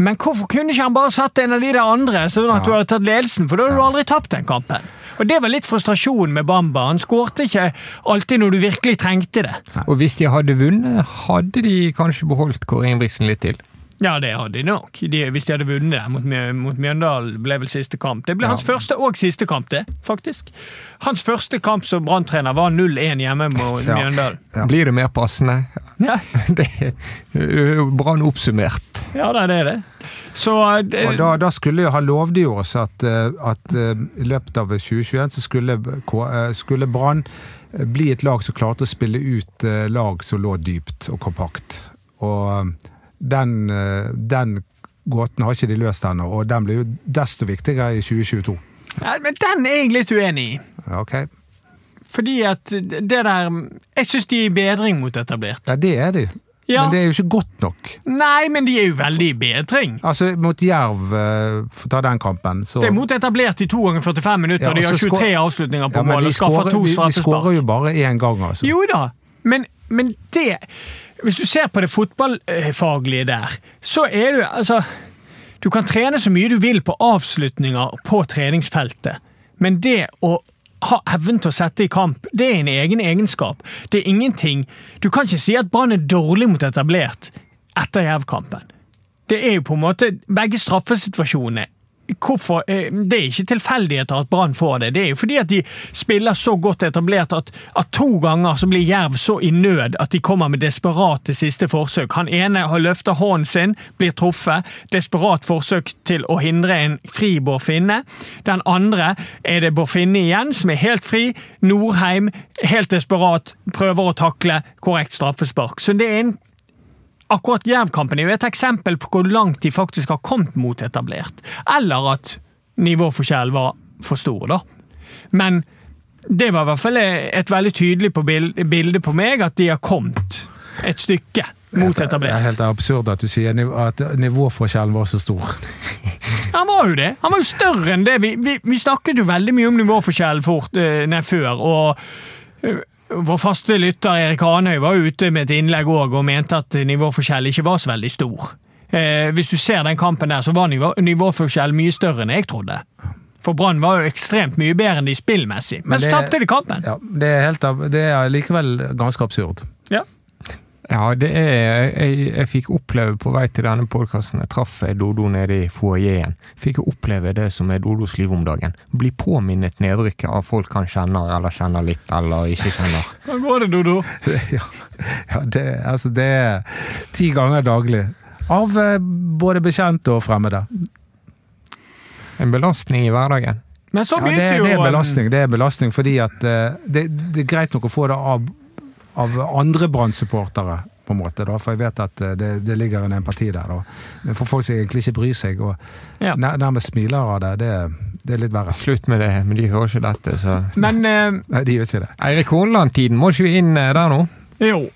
Men hvorfor kunne ikke han bare satt en av de der andre, sånn at du hadde tatt ledelsen? For da hadde du aldri tapt den kampen. Og Det var litt frustrasjon med Bamba. Han skårte ikke alltid når du virkelig trengte det. Og hvis de hadde vunnet, hadde de kanskje beholdt Kåre Ingebrigtsen litt til. Ja, det hadde de nok. De, hvis de hadde vunnet mot, mot Mjøndalen, ble vel siste kamp. Det ble hans første og siste kamp, det, faktisk. Hans første kamp som Brann-trener var 0-1 hjemme mot Ja. Mjøndalen. Ja. Blir det mer passende? Ja, Det er jo Brann oppsummert. ja det er det. Så det, Og da, da skulle Han lovde jo oss at, eh, at eh, i løpet av 2021 så skulle, eh, skulle Brann eh, bli et lag som klarte å spille ut eh, lag som lå dypt og kompakt. Og eh, den, eh, den gåten har ikke de løst ennå, og den blir jo desto viktigere i 2022. ja, men den er jeg litt uenig i. Ok, Fordi at det der Jeg syns de er i bedring mot etablert. ja, det er de. Ja. Men det er jo ikke godt nok. Nei, men de er jo veldig i bedring. Altså, mot Jerv, eh, for å ta den kampen, så Det er mot etablert i to ganger 45 minutter, Ja, og de har og så skår- avslutninger på Ja, mål og skaffer to de- De skårer jo bare én gang, altså. Jo da, men, men det Hvis du ser på det fotballfaglige der, så er du altså Du kan trene så mye du vil på avslutninger på treningsfeltet, men det å ha evnen til å sette i kamp, det er en egen egenskap. Det er ingenting Du kan ikke si at Brann er dårlig mot etablert etter Jerv-kampen. Det er jo på en måte begge straffesituasjonene. Hvorfor, eh, Det er ikke tilfeldigheter at Brann får det. Det er jo fordi at de spiller så godt etablert at, at to ganger så blir Jerv så i nød at de kommer med desperate siste forsøk. Han ene har løfta hånden sin, blir truffet. Desperat forsøk til å hindre en fri Bård Finne. Den andre er det Bård Finne igjen, som er helt fri. Norheim, helt desperat, prøver å takle korrekt straffespark. Så det er en Akkurat Jerv-kampen er jo et eksempel på hvor langt de faktisk har kommet mot etablert. Eller at nivåforskjellen var for stor, da. Men det var i hvert fall et veldig tydelig på bilde på meg at de har kommet et stykke mot Det er helt absurd at du sier at nivåforskjellen var så stor. Han var jo det. Han var jo større enn det. Vi, vi, vi snakket jo veldig mye om nivåforskjell fort, eh, nei, før. og eh, vår faste lytter Erik Hanøy var ute med et innlegg òg og mente at nivåforskjell ikke var så veldig stor. Eh, hvis du ser den kampen der, så var nivå, nivåforskjell mye større enn jeg trodde. For Brann var jo ekstremt mye bedre enn de spillmessig, men, Men så tapte de kampen. Ja, det, er helt, det er likevel ganske absurd. Ja. Ja, det er Jeg, jeg fikk oppleve på vei til denne podkasten Jeg traff Dodo nede i foajeen. Fikk oppleve det som er Dodos liv om dagen. Bli påminnet nedrykket av folk han kjenner, eller kjenner litt, eller ikke kjenner. Hvordan går det, Dodo? ja, ja det, altså det er ti ganger daglig. Av eh, både bekjente og fremmede. En belastning i hverdagen. Men så Ja, det, jo det er belastning, det er belastning fordi at eh, det, det er greit nok å få det av, av andre Brann-supportere, på en måte, da, for jeg vet at eh, det, det ligger en empati der. Da. Men for folk som egentlig ikke bryr seg, og Ja. nær- nærmest smiler av det, det, det er litt verre. Slutt med det, men de hører ikke dette, så Men eh, Nei, de gjør ikke det. Eirik Horneland-tiden, må ikke vi inn eh, der nå? jo.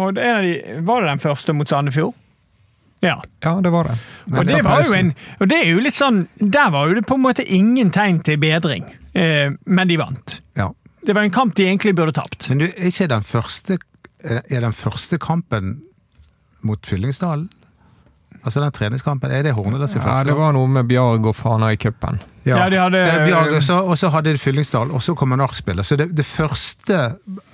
Og det er en av de, var det den første mot Sandefjord? Ja. Ja, det var det. Og det, var jo en, og det er jo litt sånn Der var jo det på en måte ingen tegn til bedring, eh, men de vant. Ja. Det var en kamp de egentlig burde tapt. Men du, er ikke den første er er den første kampen mot Fyllingsdalen? Altså den treningskampen, er det Horneland sin Ja, det var noe med Bjarg og Fana i cupen. Ja, de hadde- Bjarg, og så- hadde de Fyllingsdal, og så kommer nachspielet. Så det, det første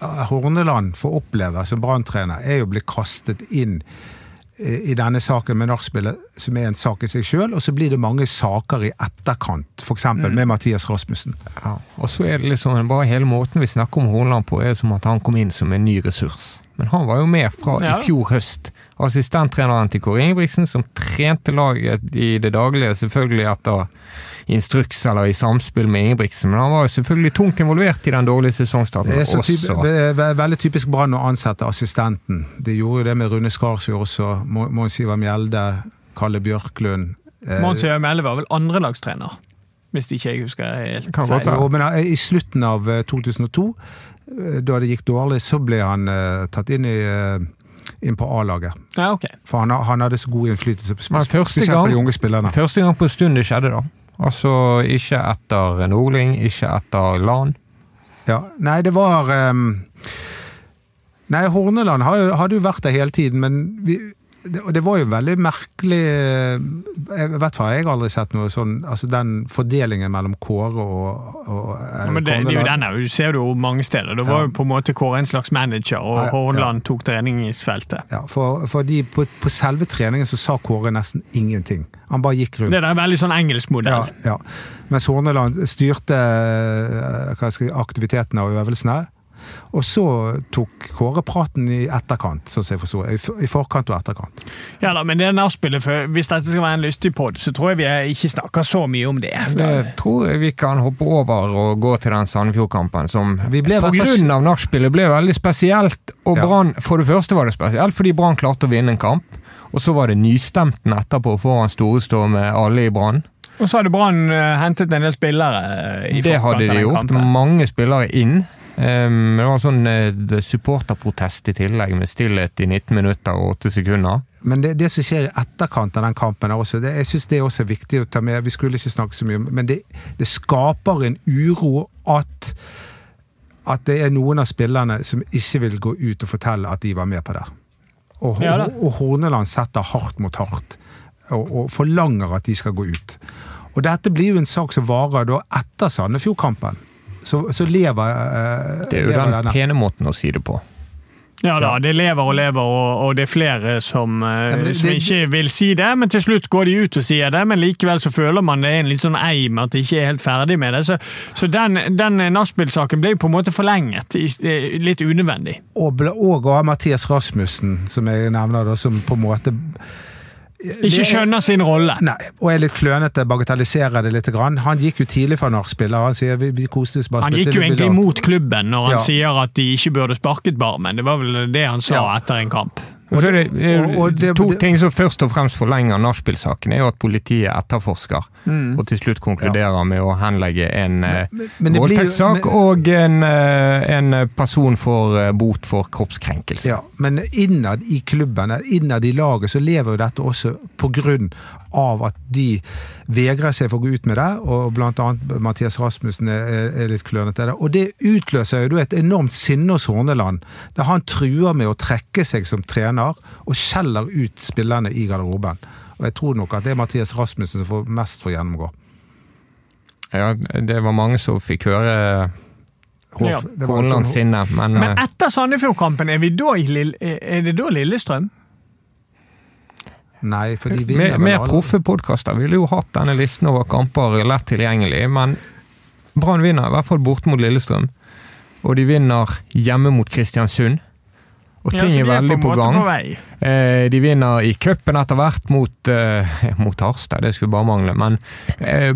eh, Horneland får oppleve som branntrener, er jo å bli kastet inn eh, i denne saken med nachspielet, som er en sak i seg sjøl, og så blir det mange saker i etterkant, f.eks. Mm. med Mathias Rasmussen. Ja. Og så er det liksom, bare hele måten vi snakker om Horneland på, er som at han kom inn som en ny ressurs. Men han var jo med fra Ja. i fjor høst. Assistenttreneren til Kåre Ingebrigtsen, som trente laget i det daglige, selvfølgelig etter instruks eller i samspill med Ingebrigtsen, men han var jo selvfølgelig tungt involvert i den dårlige sesongstarten Det er typ, også. ve- veldig typisk Brann å ansette assistenten. De gjorde jo det med Rune Skarsfjord også, Mo- Mons Ivar Mjelde, Kalle Bjørklund. eh, Mons Ivar Mjelde var vel andrelagstrener, hvis ikke jeg husker helt Kan feil. Jo, men eh, I slutten av eh, 2002, eh, da det gikk dårlig, så ble han eh, tatt inn, i, eh, inn på A-laget. Ja, ok. For han, han hadde så god innflytelse, spe- Men første gang- på de unge spillerne. Første gang på en stund det skjedde, da. Altså ikke etter Nordling, ikke etter LAN. Ja. Nei, det var um, Nei, Horneland hadde jo vært der hele tiden, men vi, det, og det var jo veldig merkelig eh, Jeg vet hva, jeg har aldri sett noe sånn Altså den fordelingen mellom Kåre og, og eh, Ja, men det, det er jo den du ser det jo mange steder. Det var Ja. jo på en måte Kåre en slags manager, og Ja. Hornland tok treningsfeltet. Ja, for, for de, på, på selve treningen så sa Kåre nesten ingenting. Han bare gikk rundt. Det er en veldig sånn engelsk modell. ja. Mens Horneland styrte eh, skal jeg, aktiviteten av øvelsene. Og så tok Kåre praten i etterkant, sånn som jeg forsto det. I forkant og etterkant. Ja da, men det nachspielet, før, hvis dette skal være en lystig pod, så tror jeg vi ikke snakker så mye om det. Det tror jeg vi kan hoppe over og gå til den Sandefjord-kampen, som Vi ble på grunn av nachspielet ble veldig spesielt. Og Ja. Brann, for det første var det spesielt fordi Brann klarte å vinne en kamp. Og så var det nystemten etterpå foran Storestå med alle i Brann. Og så hadde Brann eh, hentet en del spillere eh, i Det hadde de gjort. kampen. Mange spillere inn. Um, det var sånn uh, supporterprotest i tillegg, med stillhet i 19 minutter og 8 sekunder. Men det, det som skjer i etterkant av den kampen, er også, det, jeg synes det er også viktig å ta med. Vi skulle ikke snakke så mye om men det, det skaper en uro at at det er noen av spillerne som ikke vil gå ut og fortelle at de var med på det. Og, Ja og Horneland setter hardt mot hardt, og, og forlanger at de skal gå ut. Og dette blir jo en sak som varer da etter Sandefjord-kampen. Så, så lever, eh, Det er jo den denne. pene måten å si det på. Ja da, det lever og lever, og, og det er flere som, eh, Ja, det- som det- ikke vil si det, men til slutt går de ut og sier det, men likevel så føler man det er en litt sånn eim at de ikke er helt ferdig med det. Så, så den, den nachspiel-saken ble på en måte forlenget, litt unødvendig. Og, og av Mathias Rasmussen, som jeg nevner, da, som på en måte Ikke skjønner sin rolle. Nei, og er litt klønete, bagatelliserer det litt. Grann. Han gikk jo tidlig fra nachspielet. Han sier vi, vi koste oss bare Han gikk jo egentlig mot klubben når han Ja. sier at de ikke burde sparket Barmen. Det var vel det han sa Ja. etter en kamp. Og det, og- og det- to ting som først og fremst forlenger nachspiel-saken, er jo at politiet etterforsker, Mm. og til slutt konkluderer med å henlegge en eh, voldtektssak og en, eh, en person får eh, bot for kroppskrenkelse. Ja, men innad i klubben, innad i laget, så lever jo dette også på grunn av at de vegrer seg for å gå ut med det, og blant annet Mathias Rasmussen er, er litt klønete der. Og det utløser jo et enormt sinne hos Horneland, der han truer med å trekke seg som trener, og skjeller ut spillerne i garderoben. Og jeg tror nok at det er Mathias Rasmussen som får mest for å gjennomgå. Ja, det var mange som fikk høre Hoff- Ja. Hornelands sånn- sinne, men, Men eh, etter Sandefjord-kampen, er, er det da Lillestrøm? Nei, for de vinner mer, vel mer proffe podkaster ville jo hatt denne listen over kamper lett tilgjengelig, men Brann vinner i hvert fall borte mot Lillestrøm, og de vinner hjemme mot Kristiansund. Og ting ja, er er veldig på, på gang. På. Eh, de vinner i cupen etter hvert mot, eh, mot Harstad, det skulle bare mangle. Men eh,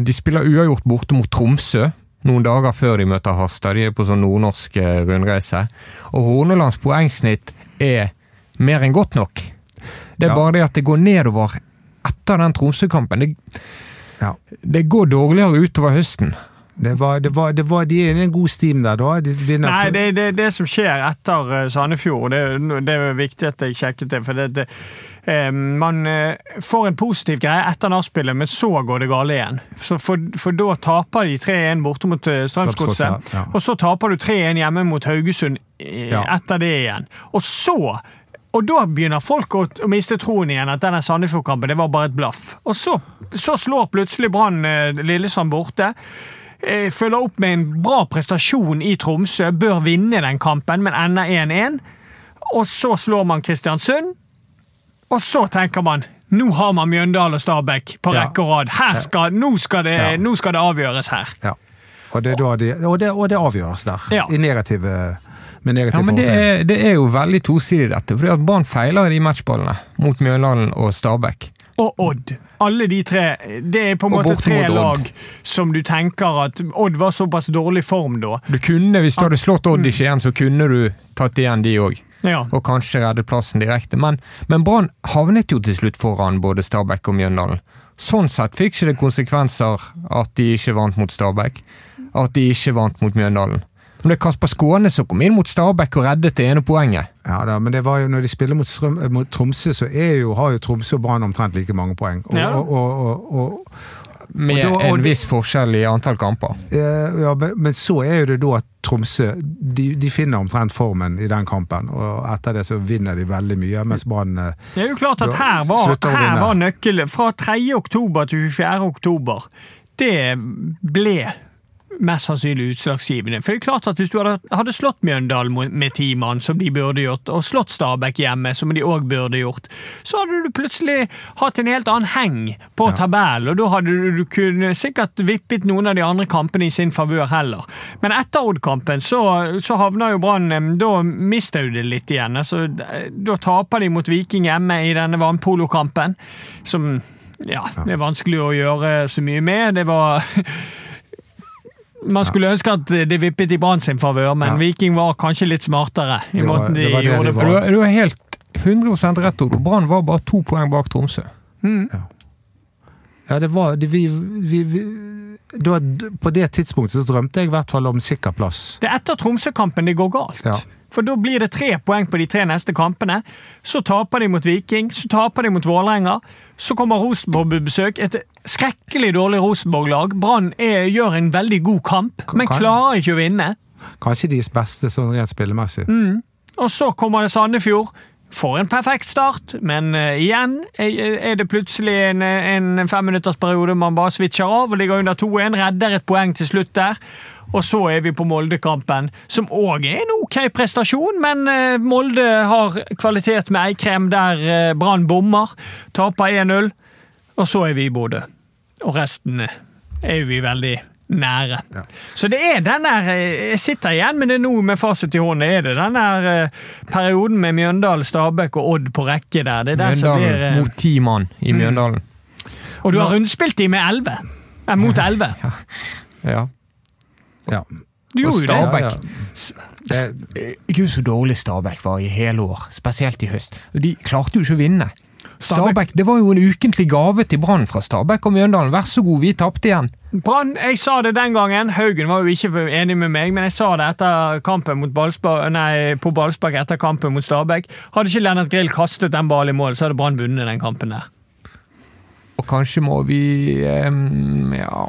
de spiller uavgjort borte mot Tromsø noen dager før de møter Harstad. De er på sånn nordnorsk eh, rundreise. Og Hornelands poengsnitt er mer enn godt nok. Det er Ja. bare det at det går nedover etter den Tromsø-kampen. Det, Ja. det går dårligere utover høsten. Det var, det var, det var, de er i en god steam der, da. De vinner Nei, det, det, det som skjer etter eh, Sandefjord, det, det er viktig at jeg sjekket det. For det, det, eh, man eh, får en positiv greie etter nachspielet, men så går det gale igjen. Så for, for da taper de 3-1 borte mot eh, Strømsgodset, Strømsgodset, ja. og så taper du 3-1 hjemme mot Haugesund eh, Ja. etter det igjen. Og så og da begynner folk å, å miste troen igjen, at denne Sandefjord-kampen det var bare et blaff. Og så, så slår plutselig Brann eh, Lillesand borte. Eh, følger opp med en bra prestasjon i Tromsø, bør vinne den kampen, men ender 1-1. Og så slår man Kristiansund, og så tenker man nå har man Mjøndalen og Stabæk på rekke og rad. Skal, nå, skal det, Ja. nå skal det avgjøres her. Ja. Og det, og, det, og det avgjøres der. Ja. I negative, med negativ Ja, men det er, det er jo veldig tosidig, dette. fordi at Brann feiler i de matchballene mot Mjøndalen og Stabæk. Og Odd. Alle de tre. Det er på en måte tre Odd. lag som du tenker at Odd var såpass dårlig form da. Du kunne, Hvis du hadde slått Odd i Skien, så kunne du tatt igjen de òg. Ja. Og kanskje reddet plassen direkte. Men, men Brann havnet jo til slutt foran både Stabæk og Mjøndalen. Sånn sett fikk ikke det konsekvenser at de ikke vant mot Stabæk. At de ikke vant mot Mjøndalen. Men det er Kasper Skåne som kom inn mot Stabæk og reddet det ene poenget. Ja da, men det var jo når de spiller mot, Strøm, eh, mot Tromsø, så er jo, har jo Tromsø og Brann omtrent like mange poeng. Og, Ja. og, og, og, og, Med Og da- og en viss forskjell i antall kamper. eh, ja, men men så er jo det da at Tromsø de, de finner omtrent formen i den kampen, og etter det så vinner de veldig mye, mens Brann eh, Det er jo klart at her var, her var nøkkelen. Fra 3. oktober til 24. oktober. Det ble mest sannsynlig utslagsgivende. For det er klart at Hvis du hadde, hadde slått Mjøndalen med ti mann, som de burde gjort, og slått Stabæk hjemme, som de òg burde gjort, så hadde du plutselig hatt en helt annen heng på tabellen, og da hadde du, du kunne sikkert vippet noen av de andre kampene i sin favør heller. Men etter Odd-kampen så, så havna jo Brann Da mister jo det litt igjen. Altså, da taper de mot Viking hjemme i denne vannpolokampen, som ja, det er vanskelig å gjøre så mye med. Det var Man skulle ønske at det vippet i Brann sin favør, men Ja. Viking var kanskje litt smartere i Det var- måten de det det gjorde det på. Du, har- helt 100 rett, Odo. Brann var bare to poeng bak Tromsø. Ja, det var det, vi, vi, vi, da, På det tidspunktet så drømte jeg i hvert fall om sikker plass. Det er etter Tromsø-kampen det går galt. Ja. For da blir det tre poeng på de tre neste kampene. Så taper de mot Viking, så taper de mot Vålerenga. Så kommer Rosenborg på besøk. Et skrekkelig dårlig Rosenborg-lag. Brann gjør en veldig god kamp, men klarer ikke å vinne. Kanskje deres beste sånn rent spillemessig. Og så kommer det Sandefjord. Får en perfekt start, men uh, igjen er det plutselig en, en femminuttersperiode man bare switcher av og ligger under 2-1. Redder et poeng til slutt der. Og så er vi på Molde-kampen, som òg er en ok prestasjon, men uh, Molde har kvalitet med Eikrem der uh, Brann bommer. Taper 1-0. Og så er vi i Bodø. Og resten er vi veldig nære. Ja. Så det er den der eh, Jeg sitter igjen med det nå med fasit i hånden. Er det den der eh, perioden med Mjøndalen, Stabæk og Odd på rekke der? Det er den som blir eh, mot ti mann i Mjøndalen. Og du har rundspilt de med 11. Eh, mot 11. Ja. Ja. Du gjorde jo det. Stabæk. Ja, ja. Det, Gud, så dårlig Stabæk var i hele år, spesielt i høst. De klarte jo ikke å vinne. Stabæk, Det var jo en ukentlig gave til Brann fra Stabæk og Mjøndalen. Vær så god, vi tapte igjen. Brann, jeg sa det den gangen. Haugen var jo ikke enig med meg, men jeg sa det etter kampen mot Ballspark, nei, på Ballspark etter kampen mot Stabæk. Hadde ikke Lennart Grill kastet den ballen i mål, så hadde Brann vunnet den kampen der. Og kanskje må vi um, Ja,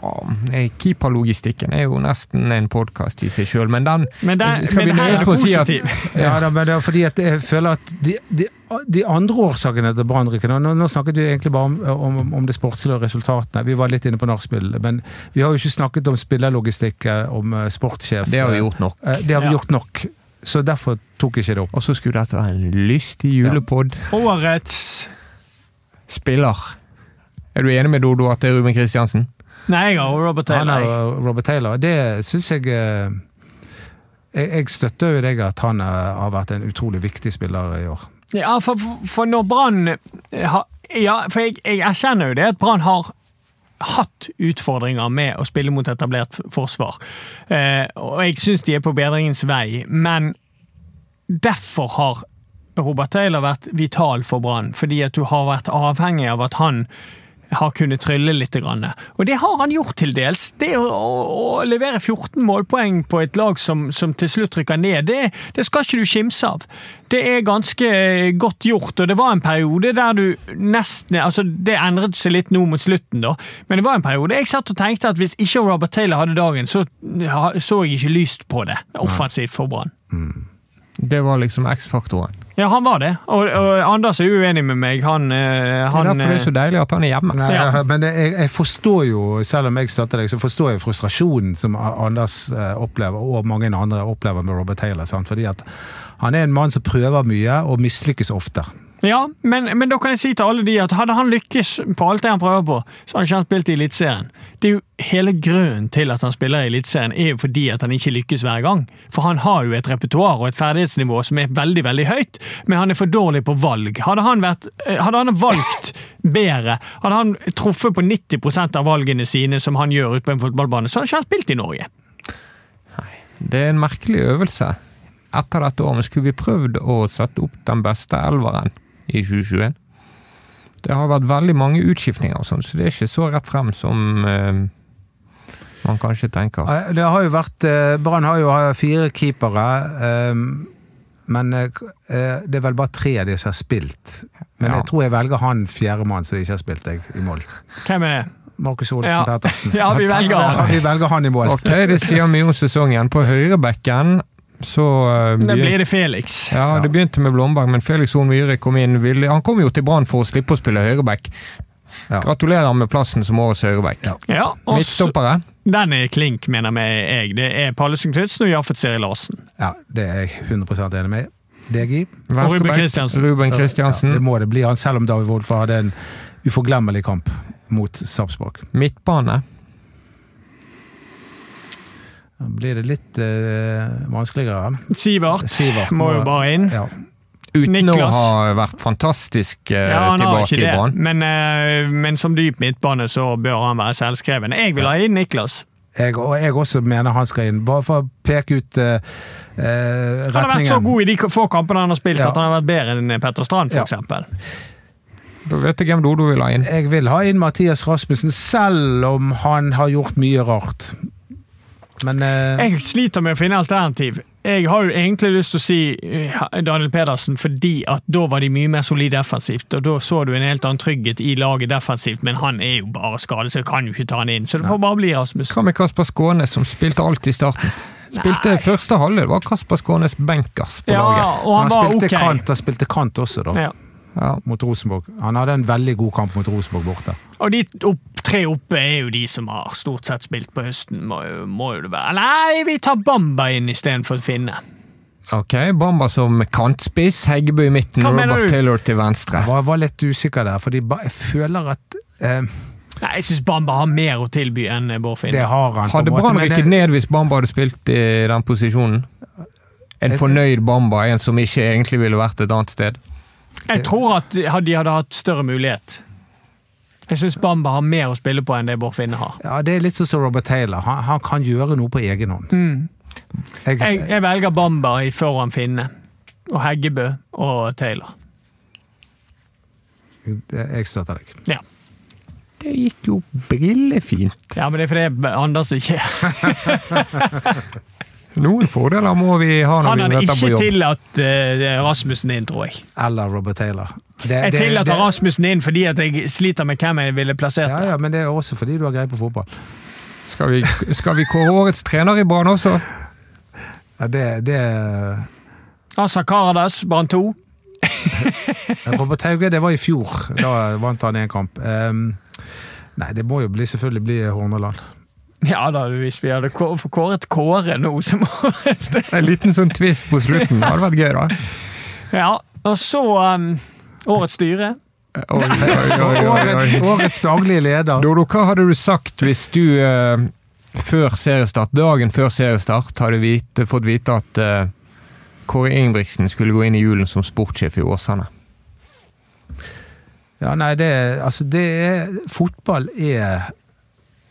eh, keeperlogistikken er jo nesten en podkast i seg sjøl, men den Men, der, Skal vi men vi nøye oss på å si at- Ja, da, men det er fordi at jeg føler at de, de, de andre årsakene til Brannrykken nå, nå snakket vi egentlig bare om, om, om det sportslige og resultatene. Vi var litt inne på nachspiel, men vi har jo ikke snakket om spillerlogistikk, eh, om eh, sportssjef. Det har vi gjort nok. Eh, Det har vi Ja. gjort nok, så derfor tok jeg ikke det opp. Og så skulle dette være en lystig julepod. Årets Spiller. Er du enig med Dodo at det er Ruben Kristiansen? Nei, jeg har Robert Han er Robert Taylor. Det syns jeg eh, jeg, jeg støtter jo deg at han har vært en utrolig viktig spiller i år. Ja, for, for, for når Brann eh, Ja, for jeg, jeg erkjenner jo det at Brann har hatt utfordringer med å spille mot etablert forsvar. Eh, og jeg syns de er på bedringens vei, men derfor har Robert Taylor vært vital for Brann. Fordi at du har vært avhengig av at han har kunnet trylle litt. Og det har han gjort til dels. Det å, å, levere 14 målpoeng på et lag som, som til slutt rykker ned, det, det skal ikke du kimse av. Det er ganske godt gjort, og det var en periode der du nesten altså Det endret seg litt nå mot slutten, da, men det var en periode jeg satt og tenkte at hvis ikke Robert Taylor hadde dagen, så så jeg ikke lyst på det offensivt for Brann. Det var liksom X-faktoren. Ja, han var det. Og, og Anders er uenig med meg. Han, han, Det er derfor det er så eh, deilig at han er hjemme. Nei, Ja. Men jeg, jeg forstår jo, selv om jeg støtter deg, så forstår jeg frustrasjonen som Anders eh, opplever, og mange andre opplever med Robert Taylor. Sant? Fordi at han er en mann som prøver mye, og mislykkes ofte. Ja, men, men da kan jeg si til alle de at hadde han lykkes på alt det han prøver på, så hadde ikke han spilt i Eliteserien. Det er jo Hele grunnen til at han spiller i Eliteserien, er jo fordi at han ikke lykkes hver gang. For han har jo et repertoar og et ferdighetsnivå som er veldig veldig høyt, men han er for dårlig på valg. Hadde han, vært, eh, hadde han valgt bedre, hadde han truffet på 90% av valgene sine som han gjør ute på en fotballbane, så hadde ikke han spilt i Norge. Nei, Det er en merkelig øvelse. Etter dette året skulle vi prøvd å sette opp den beste elveren i 2021. Det har vært veldig mange utskiftninger, og sånn, så det er ikke så rett frem som eh, man kanskje tenker. Det har jo vært eh, Brann har jo fire keepere, eh, men eh, eh, det er vel bare tre av de som har spilt. Men Ja. jeg tror jeg velger han fjerdemann som ikke har spilt, jeg, i mål. Hvem er det? Markus Olsen Ja. Pettersen. Ja, vi velger han. Ja, vi velger han i mål. Ok, det sier mye om sesongen. På høyrebekken så begynte, Da blir det Felix. Ja, det begynte med Blomberg, men Felix Horn Myhre kom inn. Ville, han kom jo til Brann for å slippe å spille høyreback. Ja. Gratulerer med plassen som årets høyreback. Ja. Ja, Midtstoppere. Den er klink, mener jeg. Det er Pallesen Knutsen og Jaffet Seri Larsen. Ja, det er jeg 100 enig med. DG. i. Ruben Kristiansen. Ruben Ja, det må det bli han, selv om David Wolff hadde en uforglemmelig kamp mot Sarpsborg. Midtbane. Blir det litt uh, vanskeligere. Sivert Sivert må jo bare inn. Ja. Uten Niklas. å ha vært fantastisk uh, Ja, han har tilbake ikke i banen. Men, uh, men som dyp midtbane så bør han være selvskreven. Jeg vil ha inn Niklas. Jeg, og jeg også mener han skal inn, bare for å peke ut uh, retningen. Han har vært så god i de få kampene han har spilt Ja. at han har vært bedre enn Petter Strand, f.eks. Da vet jeg hvem du vil ha inn. Jeg vil ha inn Mathias Rasmussen, selv om han har gjort mye rart. Men uh... Jeg sliter med å finne alternativ. Jeg har jo egentlig lyst til å si eh, Daniel Pedersen fordi at da var de mye mer solide defensivt. og Da så du en helt annen trygghet i laget defensivt, men han er jo bare skadet, så jeg kan jo ikke ta han inn. Så det får bare bli Rasmus. Hva med Kasper Skånes, som spilte alt i starten? Spilte Nei. første halvdel, var Kasper Skånes benkers på Ja, laget. og han han var spilte, okay. kant, han spilte kant også, da. Ja. Ja. Mot Rosenborg. Han hadde en veldig god kamp mot Rosenborg borte. Og de opp, tre oppe er jo de som har stort sett spilt på høsten, må, må jo det være. Nei, vi tar Bamba inn istedenfor Finne. Ok, Bamba som kantspiss, Heggebø i midten, Hva Robert? Taylor til venstre. Jeg var, var litt usikker der, fordi jeg føler at eh, Nei, Jeg syns Bamba har mer å tilby enn Bård Finne. det har han. på en Hadde Brann rykket det- ned hvis Bamba hadde spilt i den posisjonen? En fornøyd Bamba, en som ikke egentlig ville vært et annet sted? Jeg tror at de hadde hatt større mulighet. Jeg syns Bamba har mer å spille på enn det Bård Finne har. Ja, Det er litt sånn som Robert Taylor. Han, han kan gjøre noe på egen hånd. Mm. Jeg, Jeg, jeg velger Bamba i foran Finne. Og Heggebø og Taylor. jeg støtter deg. Ja, Det gikk jo brillefint. ja men det er fordi Anders ikke Noen fordeler må vi ha når vi møter på jobb. ikke jobb. tillatt uh, Rasmussen inn, tror jeg. Eller Robert Taylor. Det, Jeg det- tillater det- Rasmussen inn fordi at jeg sliter med hvem jeg ville plassert. Ja, ja, men det er også fordi du har greie på fotball. Skal vi, skal vi kåre årets trener i Brann også? Ja, det, det Asa Karadas, Brann 2. Robert Hauge, det var i fjor. Da vant han én kamp. Um, nei, det må jo bli, selvfølgelig bli Horneland. Ja da, hvis vi hadde kå- kåret Kåre nå som årets En liten sånn twist på slutten. Det hadde vært gøy, da. Ja, og så um, Årets styre. Oi, oi, oi, oi, oi. Årets, årets daglige leder. Dodo, hva hadde du sagt hvis du uh, før seriestart, dagen før seriestart hadde vite, fått vite at uh, Kåre Ingebrigtsen skulle gå inn i julen som sportssjef i Åsane? Ja, nei, det er Altså, det er Fotball er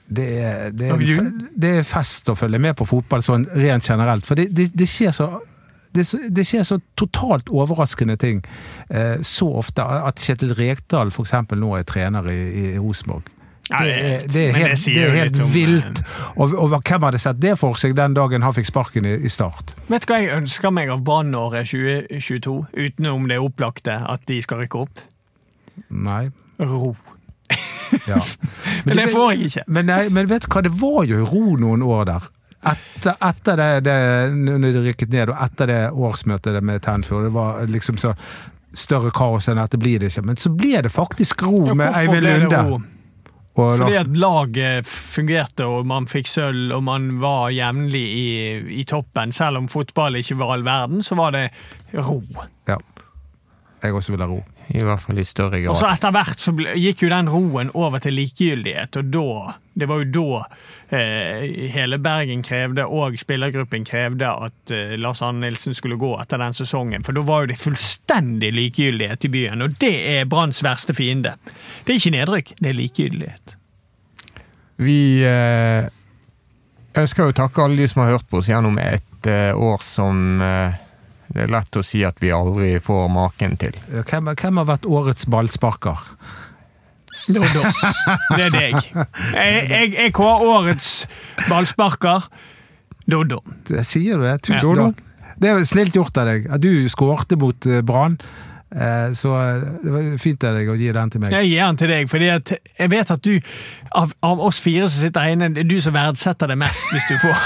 det er, det, er, det er fest å følge med på fotball sånn rent generelt. For det, det, det skjer så det, er skjer så totalt overraskende ting eh, så ofte. At Kjetil Rekdal f.eks. nå er trener i, i Rosenborg. Det er, det er helt, det er helt vilt. eh, Og, og hvem hadde sett det for seg den dagen han fikk sparken i, i Start? Vet du hva jeg ønsker meg av Brannåret 2022, utenom det opplagte at de skal rykke opp? Nei. Ro. Ja. Men det får jeg ikke. Men, nei, men vet du hva, det var jo ro noen år der. Etter, etter det, det når de rykket ned, og etter det årsmøtet med Tenfjord, det var liksom så større kaos enn dette blir det ikke. Men så ble det faktisk ro Ja, med Eivind Lunde. Fordi at laget fungerte, og man fikk sølv, og man var jevnlig i, i toppen. Selv om fotball ikke var all verden, så var det ro. Ja. Jeg også vil ha ro. I hvert fall i større grad. Og så etter hvert så gikk jo den roen over til likegyldighet, og da Det var jo da eh, hele Bergen krevde, og spillergruppen krevde, at eh, Lars Arne Nilsen skulle gå etter den sesongen. For da var jo det fullstendig likegyldighet i byen, og det er Branns verste fiende. Det er ikke nedrykk, det er likegyldighet. Vi eh, ønsker å takke alle de som har hørt på oss gjennom et eh, år som eh, det er lett å si at vi aldri får maken til. Hvem, hvem har vært årets ballsparker? Dodo. Det er deg. Jeg, jeg, jeg kårer årets ballsparker. Dodo. Det- Sier du det? Ja. Takk. Det er snilt gjort av deg. At Du skårte mot eh, Brann, eh, så eh, det var fint av deg å gi den til meg. Jeg gir den til deg, for jeg vet at du, av, av oss fire som sitter her inne, det er du som verdsetter det mest hvis du får.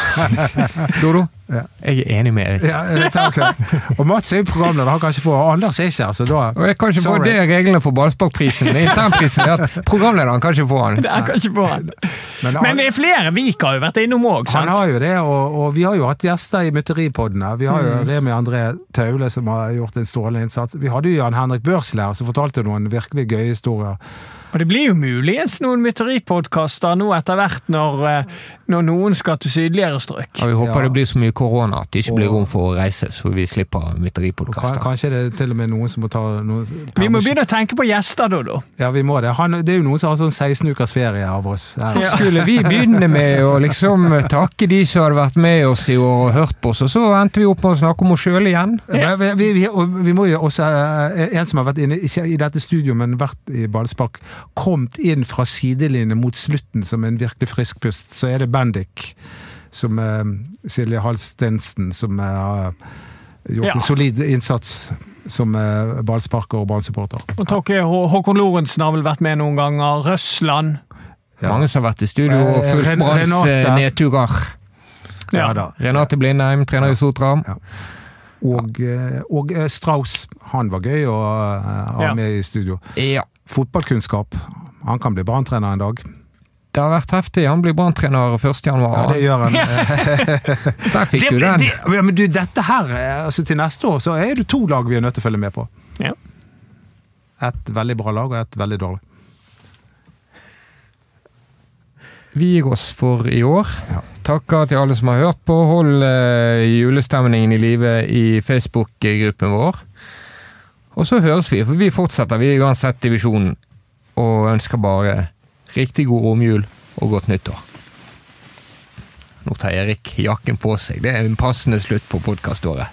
Dodo, Ja. jeg er enig med Erik. Ja, eh, takk. Og Mats er jo programleder, han kan ikke få Anders er ikke her, så da Og jeg kan ikke få Sorry. det reglene for ballsparkprisen. Internprisen er at programlederen kan ikke få han. Det er kanskje på han. Men, Men det er flere Vik har jo vært innom òg, Han har jo det, og, og vi har jo hatt gjester i Mytteripoddene. Vi har jo Mm. Remi André Taule som har gjort en strålende innsats. Vi hadde jo Jan Henrik Børsler som fortalte noen virkelig gøye historier. Og det blir jo muligens noen mytteripodkaster nå etter hvert når, eh, når noen skal til sydligere strøk. Ja, vi håper Ja. det blir så mye korona at det ikke blir rom for å reise, så vi slipper mytteripodkaster. kanskje det er til og med noen som må ta noen Vi må begynne å tenke på gjester, Dodo. Ja, vi må det. Han, det er jo noen som har sånn 16 ukers ferie av oss. Her. Skulle vi begynne med å liksom takke de som hadde vært med oss i år og hørt på oss, og så endte vi opp med å snakke om oss sjøl igjen? Ja. Vi, vi, vi, vi må jo også, eh, En som har vært inne, ikke i dette studioet, men vært i ballspark, kommet inn fra sidelinjen mot slutten som en virkelig frisk pust, så er det Bendik. Som uh, Silje Halstensen, som har har gjort Ja. en solid innsats som uh, ballsparker og ballsupporter. Og Tokke Hå- Håkon Lorentzen har vel vært med noen ganger. Røsland. Ja. Mange som har vært i studio og Eh, fulgt Ren- Branns eh, nedturer. Ja ja Renate Blindheim, trener i Sotram. Og, eh, og eh, Strauss, han var gøy å eh, ha Ja. med i studio. Ja. Fotballkunnskap. Han kan bli branntrener en dag. Det har vært heftig. Han blir branntrener 1. Ja, det gjør han. Der fikk Det, du den. det, ja, men du, dette her, altså til neste år, så er det to lag vi er nødt til å følge med på. Ja. Et veldig bra lag og et veldig dårlig. Vi gir oss for i år. Ja. Takker til alle som har hørt på. Hold eh, julestemningen i live i Facebook-gruppen vår. Og så høres vi, for vi fortsetter. Vi er uansett divisjonen. Og ønsker bare riktig god romjul og godt nyttår. Nå tar Erik jakken på seg. Det er en passende slutt på podkaståret.